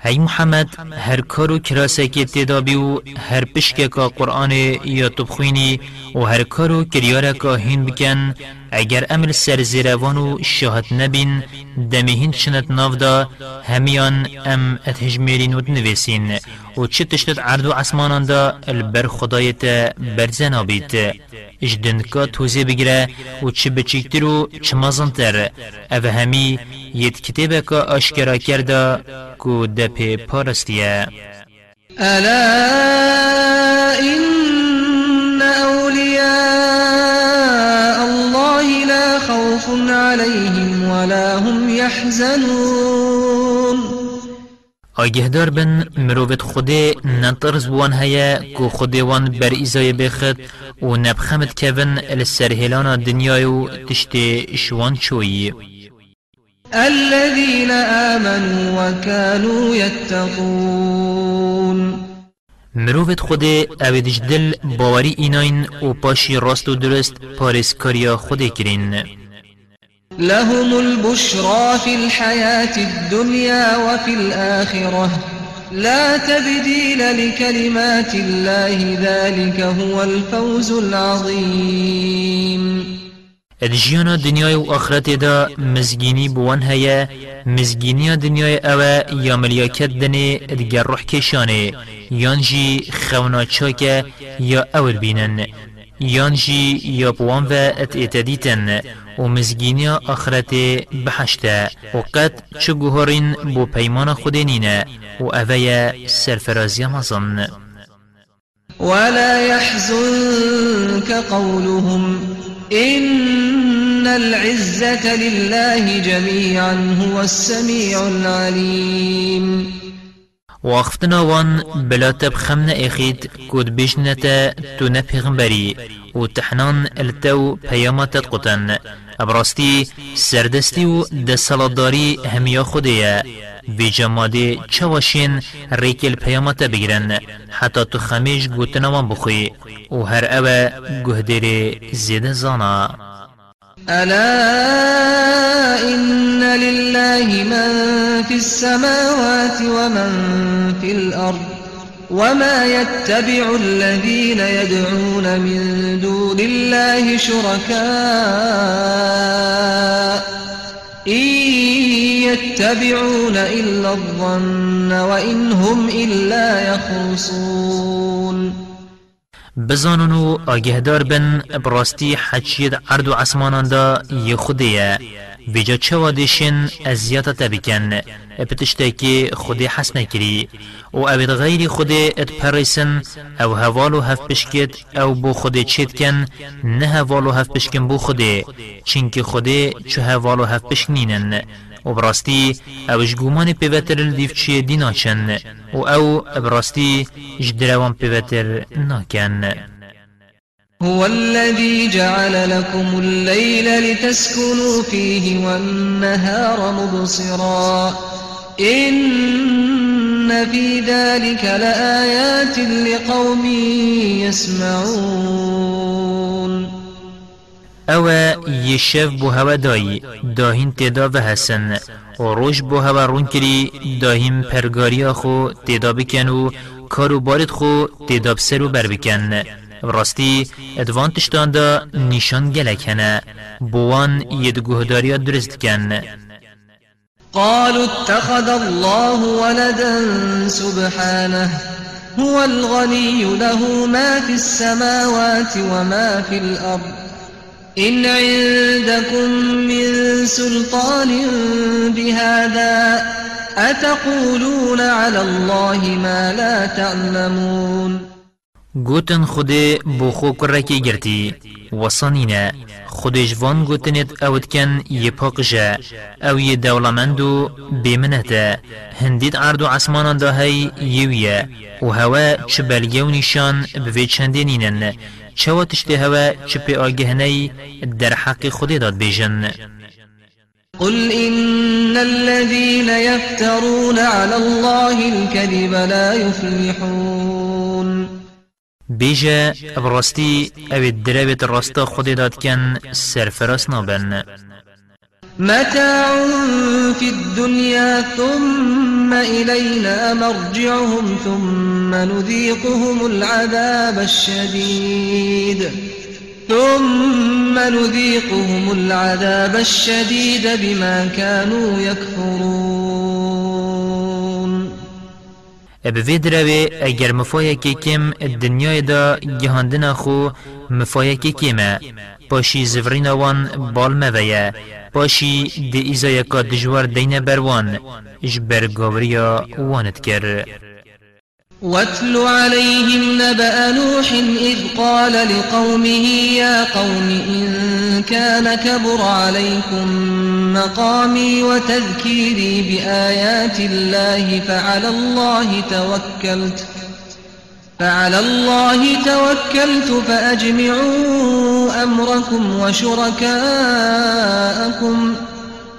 هی محمد هر کارو کراسه که تدابی و هر پشک که قرآن یا تبخوینی و هر کارو کریاره که هین بکن اگر امر سر زیروان و شاهد نبین دمیهین چنت نافدا همیان ام اتهجمیرین و نویسین و چه تشتت عرض و عسمانان دا البر خدایت برزن آبید اجدنکا توزی بگیره و چه بچیکتر و چه مزنتر او همی ید کتابه که آشکرا کرده که دپی پارستیه ألا إن أولياء الله لا خوف عليهم ولا هم يحزنون. آگهدار بن مروفت خوده نترز بوان هیا کو خوده وان بر ایزای بخد و نبخمت کون السرهلان دنیای و تشت شوان چویی. الذين آمنوا وكانوا يتقون. مروفت خوده اویدش دل باوری ایناین و پاشی راست و درست پارسکاریا خوده کرین. لهم البشرى في الحياة الدنيا وفي الآخرة. لا تبديل لكلمات الله ذلك هو الفوز العظيم. ادجیانا دنیای و آخرت دا مزگینی بوان هیا مزگینی دنیای اوه یا ملیاکت دنه ادگر روح کشانه یان جی خونا چاکه یا اول بینن یان جی یا بوان و ات اتدیتن و مزگینی آخرت بحشته و قد چو گوهرین بو پیمان خودنینه و اوه سرفرازی مزن ولا يحزنك قولهم إن العزة لله جميعا هو السميع العليم. واختنا وان بلا تب خمنا اخيد كود بيشنتا تو نبيغمبري و تحنان التو پیامات قطن ابراستی سردستی و دستالداری همیا خوده وی جماده چواشین ریکل پیامات بگیرن. حتی تو خمیش گوتنوان بخوی و هر اوه گهدیر زیده زانا. ألا إن لله من في السماوات ومن في الأرض وما يتبع الذين يدعون من دون الله شركاء إن يتبعون إلا الظن وإن هم إلا يخرصون. بزانن و آگهدار بن براستی حجید عرض و عسمانان دا یه خوده ویجا چه وادشن ازیاتا تبکن پتشتا که خودی حس نکری. و اوید غیری خودی ات پریسن أو هوالو هف بشکت أو بو خودی چید کن نه هوالو هف بشکن بو خودی. چینکه خودی چه هوالو هف بشکنینن و براستی اوش گومان پیوتر الدیف چیه دینا چن و أو براستی جدروان پیوتر ناکن هو الذي جعل لكم الليل لتسكنوا فيه والنهار مبصرا. إن في ذلك لآيات لقوم يسمعون. أو یشف بو هوا دایی داهین تدا و حسن و روش بو هوا رون کری داهیم پرگاریا خو تدا بکن و کارو بارد خو تدا بسر و بر بکن راستی ادوان تشتان دا نشان گلک هنه بوان ید گهداریا درست کن قالوا اتخذ الله ولدا سبحانه. هو الغني له ما في السماوات وما في الأرض. إن عندكم من سلطان بهذا أتقولون على الله ما لا تعلمون. گوتن خود بو خو کرکی گرتی. وصانینا خودش وان گوتنت اوت کن یه پاقجا أو یه دولمندو بیمنتا هندید عرض و عسمانان دا هی یویه و هوا چه بلگه و نیشان بوی چندینینن چوا تشتی هوا چه پی آگهنی در حق خودی داد بیجن قل إن الذين يفترون على الله الكذب لا يفلحون. بيجا براستی أو الدرابت الراستا خودی داد کن سرفراس نابن. متاع في الدنيا ثم إلينا مرجعهم ثم نذيقهم العذاب الشديد. ثم نذيقهم العذاب الشديد بما كانوا يكفرون. ابوی دروی اگر مفایکی کم الدنیای دا گهاندنا خو مفایکی کمه پاشی بال مویه پاشی دی ایزا یکا دجوار دین بروان جبر گاوریا واند کر واتل عليهم نبأ نوح إذ قال لقومه يا قوم إن كان كبر عليكم مقامي وتذكيري بآيات الله فعلى الله توكلت. فعلى الله توكلت فأجمعوا أمركم وشركاءكم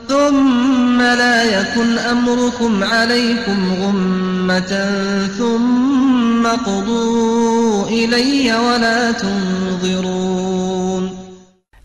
ثم لا يكن أمركم عليكم غمة ثم اقضوا إلي ولا تنظرون.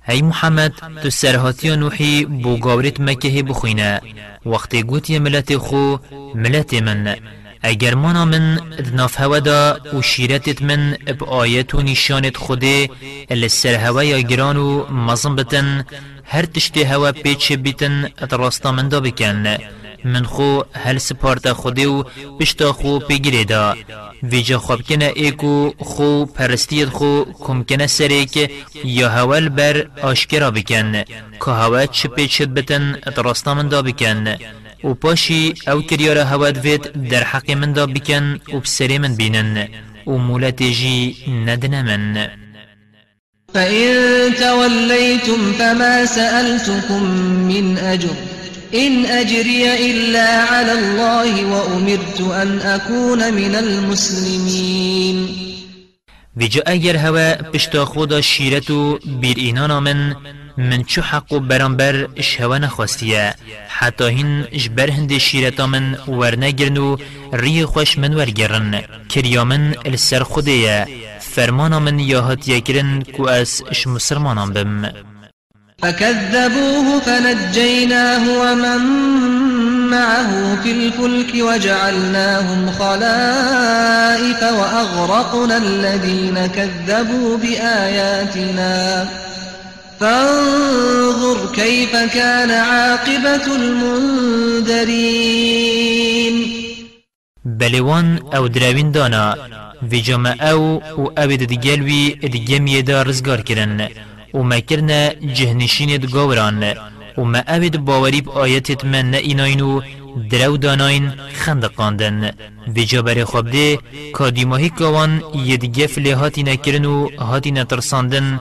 هی محمد تو سرهاتی نوحی بو گاورت مکه بخوینه وقتی گوتی ملت خو ملت من. اگر مانا من دناف هوا دا و شیرتت من اب آیت و نشانت خوده اللي سر هوا یا گران و مزم بتن هر تشتی هوا پیچ بیتن ات راستا من دا بکن. من خو هل سپارتا خوده و پشتا خو پیگیره دا ویجا خواب کنه ایکو خو پرستید خو کم کنه سره که یا هول بر آشکرا بکن. که هوا چه پیچت بتن ات راستا من دا بکن. و پاشی أو کریار هوا دوید در حق من دا بکن و بسری من بینن ومولتجي ندنمن فإن توليتم فما سألتكم من أجر إن أجري إلا على الله وأمرت أن أكون من المسلمين. ویجا اگر هوا پشتا خدا شیرتو بیر اینانا من من چو حق و برانبر اش هوا نخواستیه حتی هین اش بر هند شیرتا من ورنگرن و ری خوش من ورگرن کریا من السر خودیه فرمانا من یاهات یکرن کو از اش مسلمانان بم. فكذبوه فنجيناه ومن معه في الفلك وجعلناهم خلائف وأغرقنا الذين كذبوا بآياتنا فانظر كيف كان عاقبة المنذرين. بلوان أو دراوین دانا و جمع أو و أو دگلوی دگمی دا رزگار کرن. و ما کرنا جهنشین دگاوران و ما باوری آیتت من ایناین درو داناین خندقاندن و جابر خواب ده کادیماهی کوان یدگه فلی هاتی نکرن و هاتی نترساندن.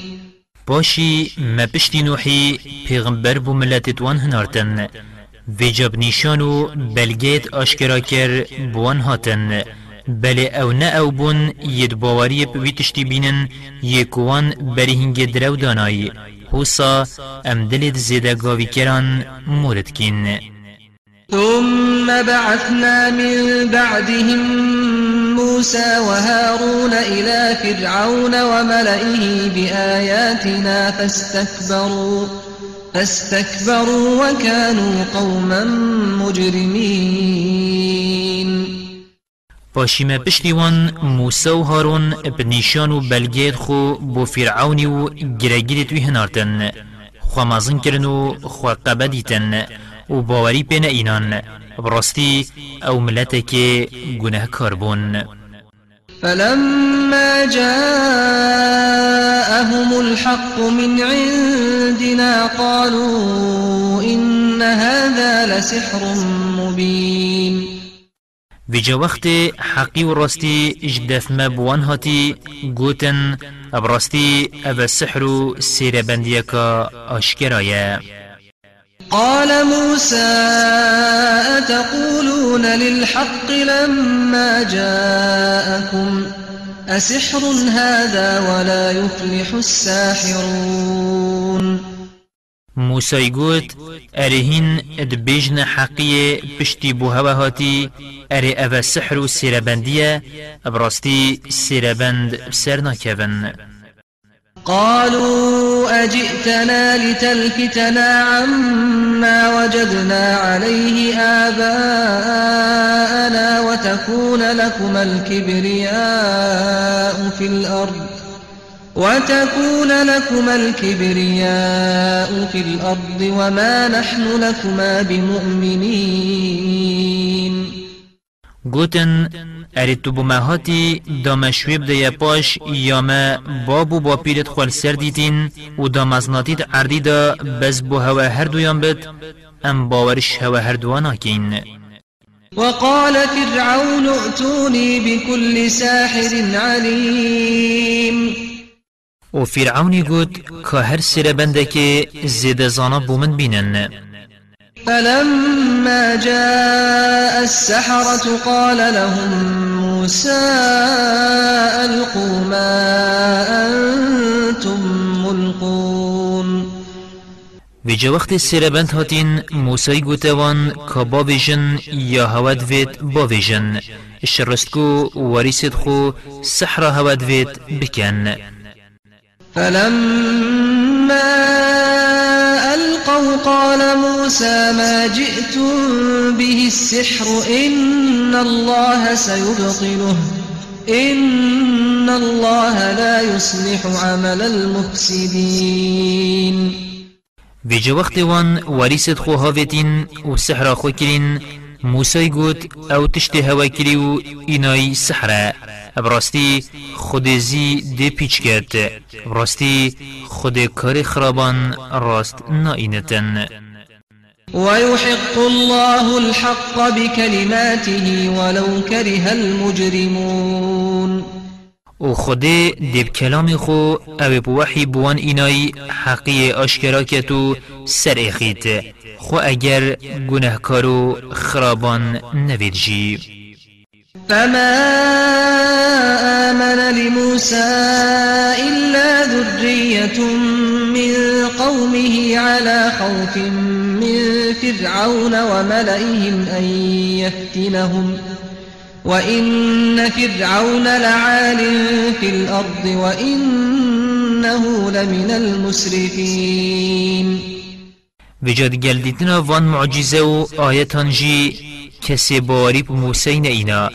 باشی ما پشتی نوحی پیغمبر بو ملتت وان هنارتن. ویجاب نیشان و بلگیت آشکرا کر بوان هاتن. بله او نه او بون ید باوری بوی تشتی بینن یکوان بری هنگ درو دانایی حوصا ام دلت زیده گاوی کران مورد کین. ثم بعثنا من بعدهم موسى وهارون إلى فرعون وملئه بآياتنا فاستكبروا فاستكبروا وكانوا قوما مجرمين. پاشیمه پشتیوان موسى و هارون بنیشان و خو بو فرعونی و گرگیرت وی هنارتن خواه کرن و خواه قبدیتن و براستی أو ملتك گناه كاربون فلما جاءهم الحق من عندنا قالوا إن هذا لسحر مبين. ویجا وقت حقی و راستی اجدف مبوان هاتی گوتن ابراستی أو سحر و سیر بندیکا آشکرایه. قال موسى أتقولون للحق لما جاءكم؟ أسحر هذا ولا يفلح الساحرون. موسى يقول أرهن ادبيجن حقية بشتي بوهوا أري أفا سحر سيربندية أبرستي سيربند بسرنا كفن قالوا أجئتنا لتلفتنا عما وجدنا عليه آباءنا وتكون لكما الكبرياء في الأرض وتكون لكما الكبرياء في الأرض وما نحن لكما بمؤمنين. اری تو بو مهاتی دامشویب ده پاش یامه بابو با پیرت خوال سر دیتین و دامزناتیت عردی دا بز بو هوا هر دویان بد ام باورش هوا هر دوانا کین وقال فرعون ائتوني بكل ساحر عليم و فرعونی گوت که هر سر بنده که زیده زانا بومن بینن فلما جاء السحرة قال لهم موسى ألقوا ما أنتم ملقون. ویجا وقت سربند هاتین موسی گوتوان که با ویژن یا هود وید با ویژن. شرستکو وریست خو سحر هود وید بکن. فلما ألقوا قال موسى ما جئتم به السحر إن الله سيبطله إن الله لا يصلح عمل المفسدين. في وقت وان وريست خو هافتين و سحرا خو كرين موسى قوت أو تشتي هوا كريو إناي سحرا براستی خود زی دی پیچ کرد. براستی خود کار خرابان راست ناینتن. ويحق الله الحق بكلماته ولو كره المجرمون. و خود دیب کلام خو او بوحی بوان اینای حقی اشکرا کتو سر اخید خو اگر گناهکارو خرابان نوید جی فما آمن لموسى إلا ذرية من قومه على خوف من فرعون وملئهم أن يفتنهم وإن فرعون لعال في الأرض وإنه لمن المسرفين بجد جلدتنا وان معجزة و آيتان جي كسي باريب موسى اینا.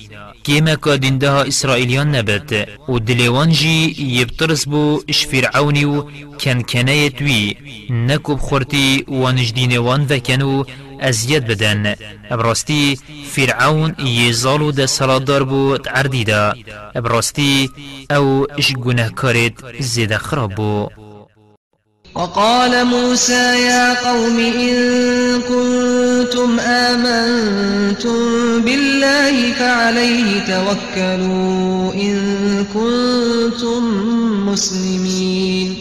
كيما كادين دها إسرائيليان نبت و دلوان جي يبترس بو اش فرعوني و كان كنايت وي نكو بخورتي وانجدين وان وكانو ازياد بدن. ابراستی فرعون يزالو دا سرادار بو تعردي دا ابراستی أو اش گناه كارت زيدا خراب بو. وقال موسى يا قوم إن كنتم آمنتم بالله فعليه توكلوا إن كنتم مسلمين.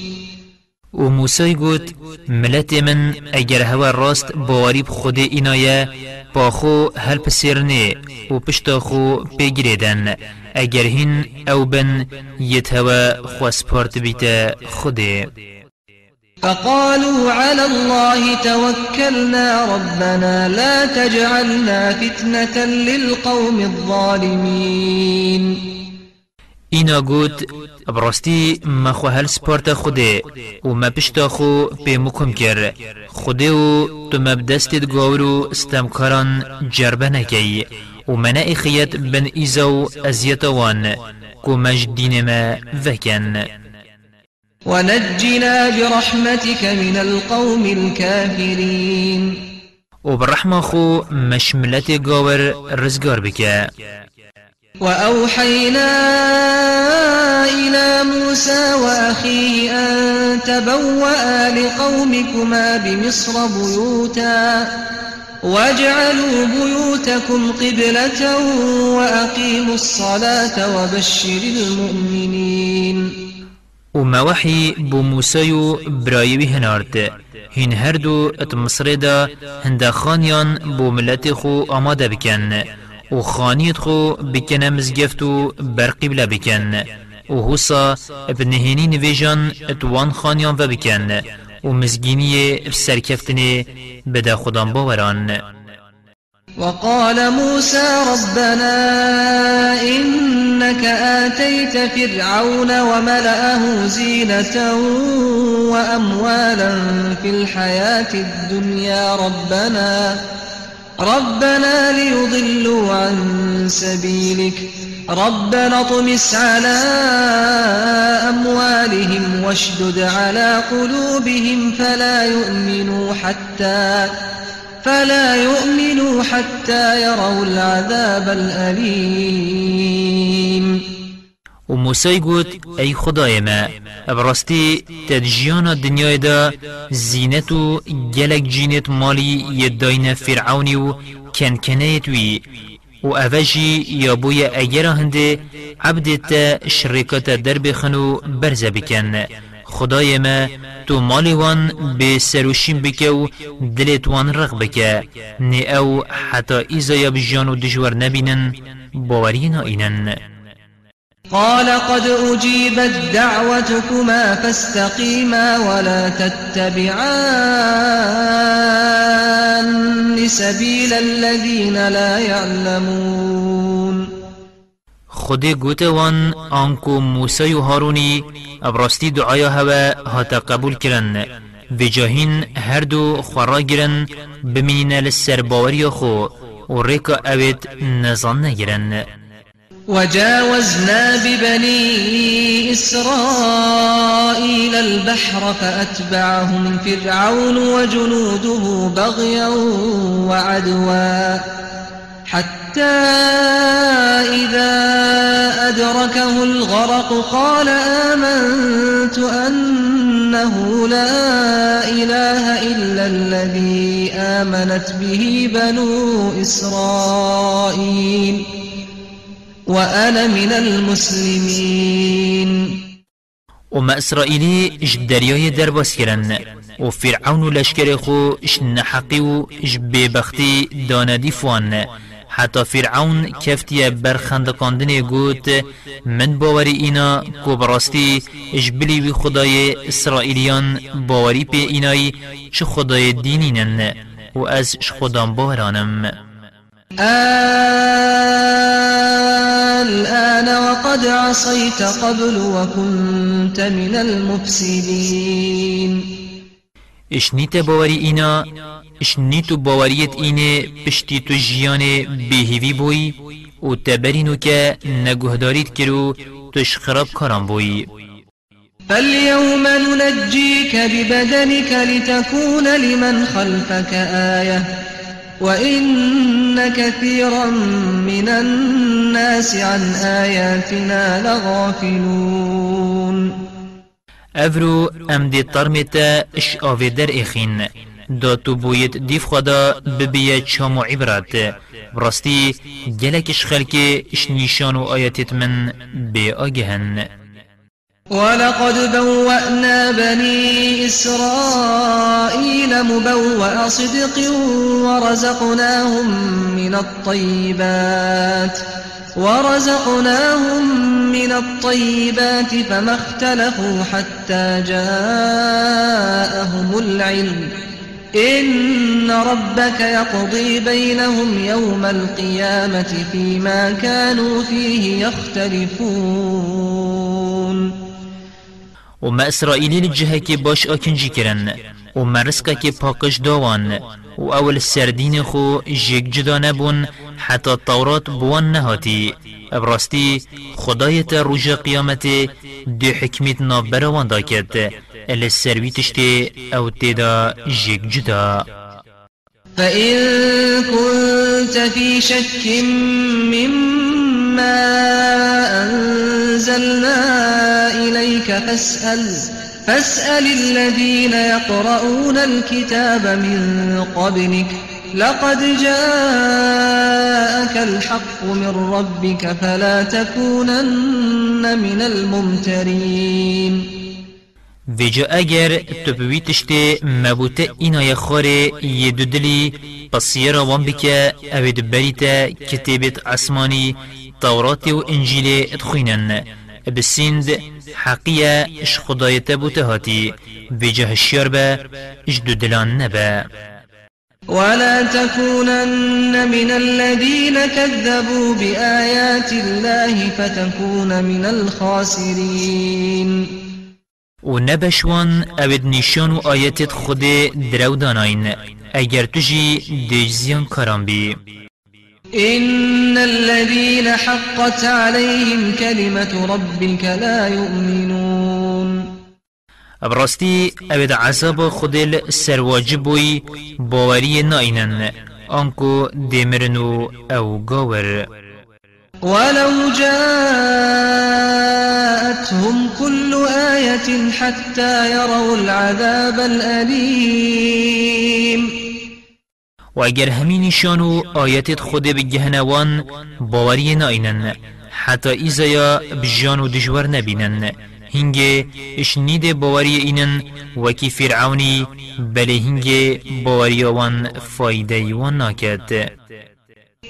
و موسی گوت ملت من اگر هوا راست باوری خود اینایه با خو هل پسیرنه و پشتا خو بگریدن. اگر هین أو بن یت هوا خواسپارت بیت خوده. فقالوا على الله توكلنا ربنا لا تجعلنا فتنة للقوم الظالمين. اینا گوت براستی ما خو هل سپارت خوده و ما پشتا خو مکم کر خوده و تو مبدستت گاورو استمکاران جربه نکی و من اخیت بن ایزو ازیتوان کو مجدین ما وکن ونجنا برحمتك من القوم الكافرين. وبالرحمة خو مشملت قاور رزقار بك وأوحينا إلى موسى وأخيه أن تبوأ لقومكما بمصر بيوتا واجعلوا بيوتكم قبلة وأقيموا الصلاة وبشر المؤمنين. وما وحي بو موسى برايوي هنارد هين هردو ات مصر دا هندا بو ملت خو آماده بكن و خانیت خو بکنه مزگفت و برقیبله بکن. و ابنهینی نویجان اتوان خانیان و بکن. و مزگینی سرکفتنی بده خودان باوران. وقال موسى ربنا إنك آتيت فرعون وملأه زينة وأموالا في الحياة الدنيا ربنا ربنا ليضلوا عن سبيلك ربنا اطمس على أموالهم واشدد على قلوبهم فلا يؤمنوا حتى فلا يؤمنوا حتى يروا العذاب الأليم. و موسی گوت ای خدای ما. ابراستی تدجیان دنیای دا زینت و گلک جینت مالی یداین فرعونی و کنکنیت وی و یا بوی اگر هنده عبدت شرکت در بخنو برز بکن خدای ما تو مالی وان به سروشین بکه و دلت وان رغ بکه. نی أو حتی ایزا یا بجان و دجور نبینن باورین اینن قال قد أجيبت دعوتكما فاستقيما ولا تتبعان سبيل الذين لا يعلمون خود گوتوان آنکو موسی و هارونی ابراستی دعایا هوا هاتا قبول کرن و جاهین هر دو خورا گرن بمینین لسر باوری خو و ریکا اوید نزان نگرن. وجاوزنا ببني إسرائيل البحر فأتبعهم فرعون وجنوده بغيا وعدوا. حتى إذا أدركه الغرق قال آمنت أنه لا إله إلا الذي آمنت به بنو إسرائيل وأنا من المسلمين. وما إسرائيلي دریای درباس کرن و فرعون لشکر خو اش نحقی و اش ببختی داندی فوان حتی فرعون کفتی برخندقاندن گوت من باوری اینا کو براستی اش بلی وی خدای اسرائیلیان باوری پی اینای چه خدای دینینن و از خدام باورانم. الآن وقد عصيت قبل وكنت من المفسدين. اشنیت باوری اینا اشنیت باوریت اینه پشتی تو جیان بهیوی بوی و تبرینو که نگهداریت کرو توش خراب کارم بوی فاليوم ننجيك ببدنك لتكون لمن خلفك آية وإن كثيرا من الناس عن آياتنا لغافلون. افرو ام دی طرمتا اش آوه در اخین دا تو بویت دیف خدا ببیه چام و عبرت براستی گلکش خلک اش نیشان و آیتت من بی آگهن ولقد بوأنا بني إسرائيل مبوأ صدق ورزقناهم من الطيبات. ورزقناهم من الطيبات فما اختلفوا حتى جاءهم العلم. إن ربك يقضي بينهم يوم القيامة فيما كانوا فيه يختلفون. و ما اسرائیلی لجهة که باش آکنجی کرن و ما رزقة که پاکش داوان و اول خو جگ جدا نبون حتی تورات بوان نهاتی ابراستی خدایت روژ قیامت دو حکمت ناف براوان دا کد ال سروی تشتی أو تیدا جگ جدا فإن كنت في شك مما أنزلنا إليك فاسأل فاسأل الذين يقرؤون الكتاب من قبلك لقد جاءك الحق من ربك فلا تكونن من الممترين. ویجا اگر تو بوی تشتی مبوته اینا یخاره یه دودلی پسیه وان بکه اوید بریتا کتابت عثمانی تورات و انجیل ادخوینن بسند حقیه اش خدایت بوته هاتی. ویجا هشیار با اش دودلان نبا ولا تكونن من الذين كذبوا بآيات الله فتكون من الخاسرين و نبشوان اوید نشان و آیتت خود درو داناین اگر دیجزیان کاران بی. إن الذين حقت عليهم كلمة ربك لا يؤمنون. براستی اوید عذاب خودل سرواجبوی باوری ناینن. آنکو دیمرنو أو گاور ولو جاءتهم كل آية حتى يروا العذاب الأليم. و اگر همین نشانو آیتت خود بگهنوان باوری ناینن حتی ایزایا بجان و دجور نبینن هنگه اش نید باوری اینن وکی فرعونی بله هنگه باوری وان فایده وان ناکد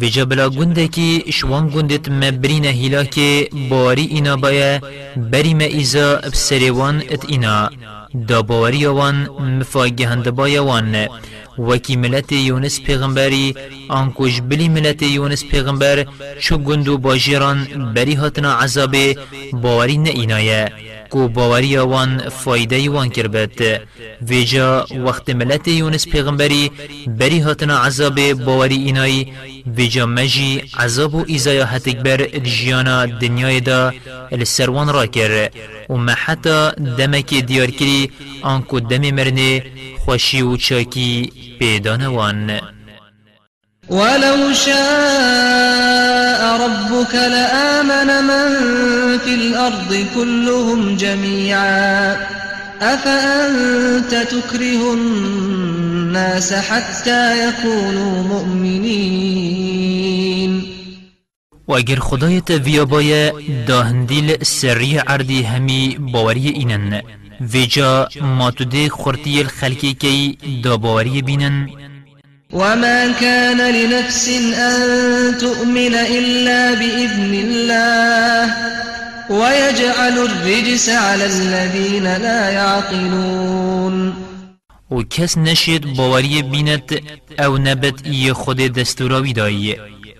ویجا بلا گنده کی شوان گندت مبرین هیلا که باری اینا بایا بری ما ایزا بسریوان ات اینا دا باوری وان مفاگهند بایا وان وکی ملت یونس پیغمبری آنکوش بلی ملت یونس پیغمبر چو گندو باجیران بری هاتنا عذاب باوری نه اینایه کو باوری وان فایده وان کربت ویجا وقت ملت یونس پیغمبری بری هاتنا عذاب باوری اینای ویجا مجی عذاب و ایزایا هتکبر الجیانا دنیای دا السروان را کر و ما حتی دمک دیار کری آنکو دم مرنه خوشی و چاکی پیدانوان ولو شاء ربك لآمن من في الأرض كلهم جميعا. أفأنت تكره الناس حتى يكونوا مؤمنين؟ و اگر خدایت ویا بایه داهندیل سری عردی همی باوری اینن ویجا ما تو ده خورتی الخلقی کی دا باوری بینن وما كان لنفس أن تؤمن إلا بإذن الله ويجعل الرجس على الذين لا يعقلون و کس نشید باوری بیند أو نبت ای خود دستوراوی دایی.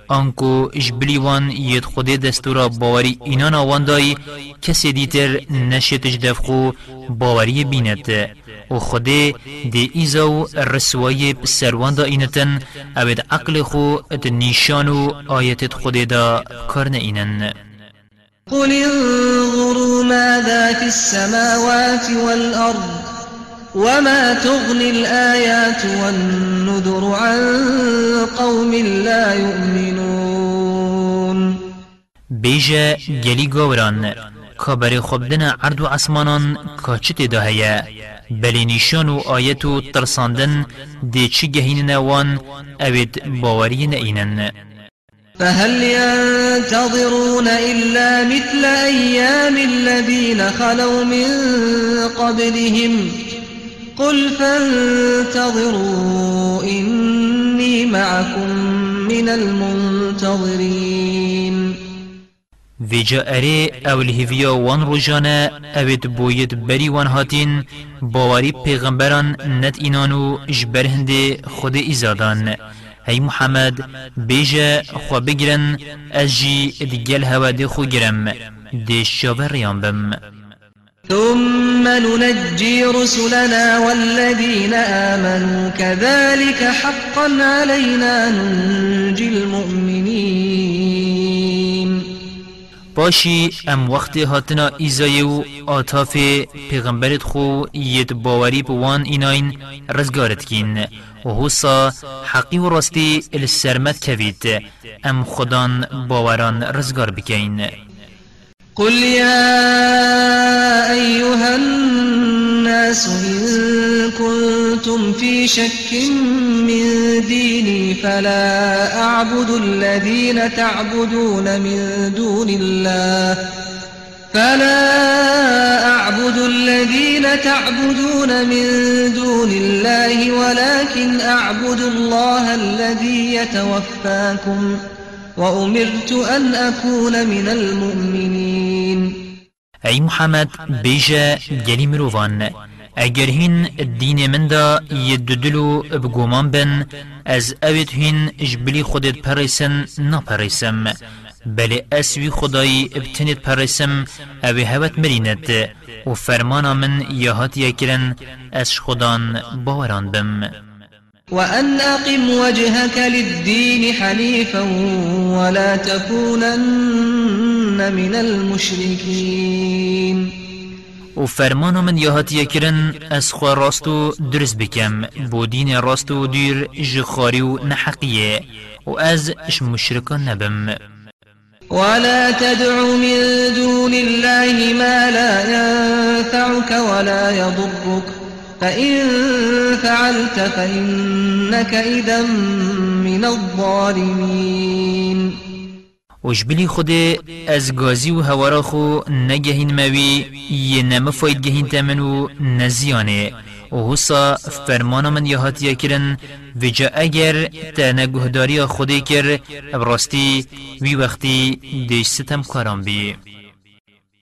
آنکو جبلی وان ید خود دستورا باوری اینان آوان دایی کسی دیتر نشید جدفخو باوری بیند و خود دی ایزاو رسوایی سروان دا اینتن اوید عقل خو ات نیشانو آیت خود دا کرن اینن. قل انظروا ماذا في السماوات والأرض وما تغني الآيات والنذر عن قوم لا يؤمنون بیجه گلی گوران کابر خبدن عرض و عصمانان کاچت ده هیا بلی نشان و آیت و ترساندن دی چی گهین نوان اوید باوری نینن فهل ينتظرون إلا مثل أيام الذين خلوا من قبلهم؟ قل فانتظروا إني معكم من المنتظرين. ویجا أو الهویا وان روژانه اوید بوید بری وان هاتین باوری پیغمبران نت اینانو جبر هنده خود ایزادان هی محمد بیجا خوا بگرن از جی دیگل هوا دی خو گرم. دی شاور ریان بم. ثم ننجي رسلنا والذين آمنوا كذلك حقا علينا ننجي المؤمنين. باشی ام وقت هاتنا ایزای و آتاف پیغمبرت خو ید باوری بوان ایناین رزگارت کین و حسا حقی و راستی السرمت کوید. ام خدان باوران رزگار بکین قل يا أيها الناس إن كنتم في شك من ديني فلا أعبد الذين تعبدون من دون الله فلا أعبد الذين تعبدون من دون الله ولكن أعبد الله الذي يتوفاكم وأمرت أن أكون من المؤمنين. ای محمد بیجا گلی مروفان. اگر هین دین من دا یددلو بگومان بن أز اوید هین جبلی خودت پریسن نپریسم بل اسوی خدایی ابتنید پرسم اوی هوت مرینت و فرمانا من یهات یکرن از خدان باوران بم. وأن أقم وجهك للدين حنيفا ولا تكونن من المشركين. و فرمانا من یهات یکرن از خوا راستو درست بکم بو دین راستو دیر جخاری و نحقیه و از اش مشرکان نبم ولا تدع من دون الله ما لا ينفعك ولا يضرك. فإن فعلت فإنك إذا من الظالمين. وجبلی خود از گازی و هوارا خو نگهین موی یه نمفاید گهین تمن و نزیانه. و حسا فرمانا من یهات کرن جا اگر تا نگهداری خودی کر براستی وی وقتی دیش ستم کاران بی.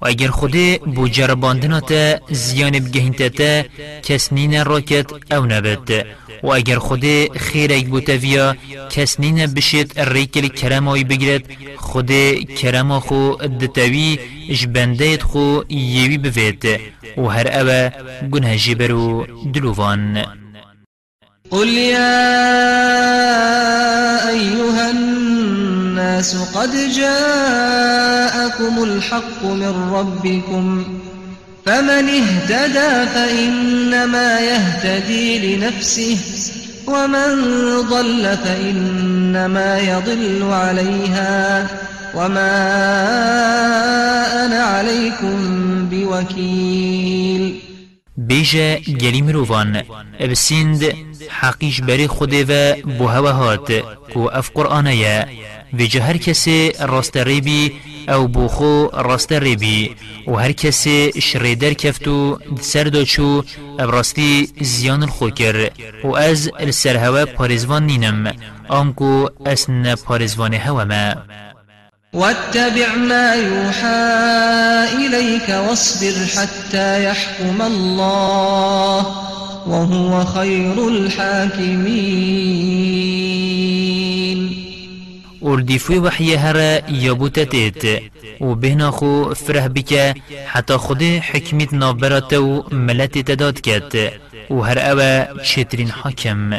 و اگر خود بو جرباندنا تا زیان بگهینتا تا کس نین راکت او نبد و اگر خود خیر ایک بو تاویا کس نین بشید ریکل کرم آی بگرد خود کرم خو دتاوی جبنده خو یوی بوید و هر اوه گنه جبرو دلووان. قل أيها الناس قد جاءكم الحق من ربكم فمن اهتدى فإنما يهتدي لنفسه ومن ضل فإنما يضل عليها وما أنا عليكم بوكيل. بیجه گلی مروفان بسیند حقیش بری خوده بو هوا هات کو اف قرآنه و جه هر کسی راست ریبی أو بوخو راست ریبی و هر کسی شریدر کفتو سر دو چو راستی زیان الخو کر و از السر هوا پارزوان نینم آنکو اسن پارزوان هوا واتبع ما يوحى إليك واصبر حتى يحكم الله. وهو خير الحاكمين. اردیفوی وحی هر یابوت تیت و بهنا خو فره بکه حتی خود حکمت نابرات و ملت تداد کد و هر اوه چترین حاکم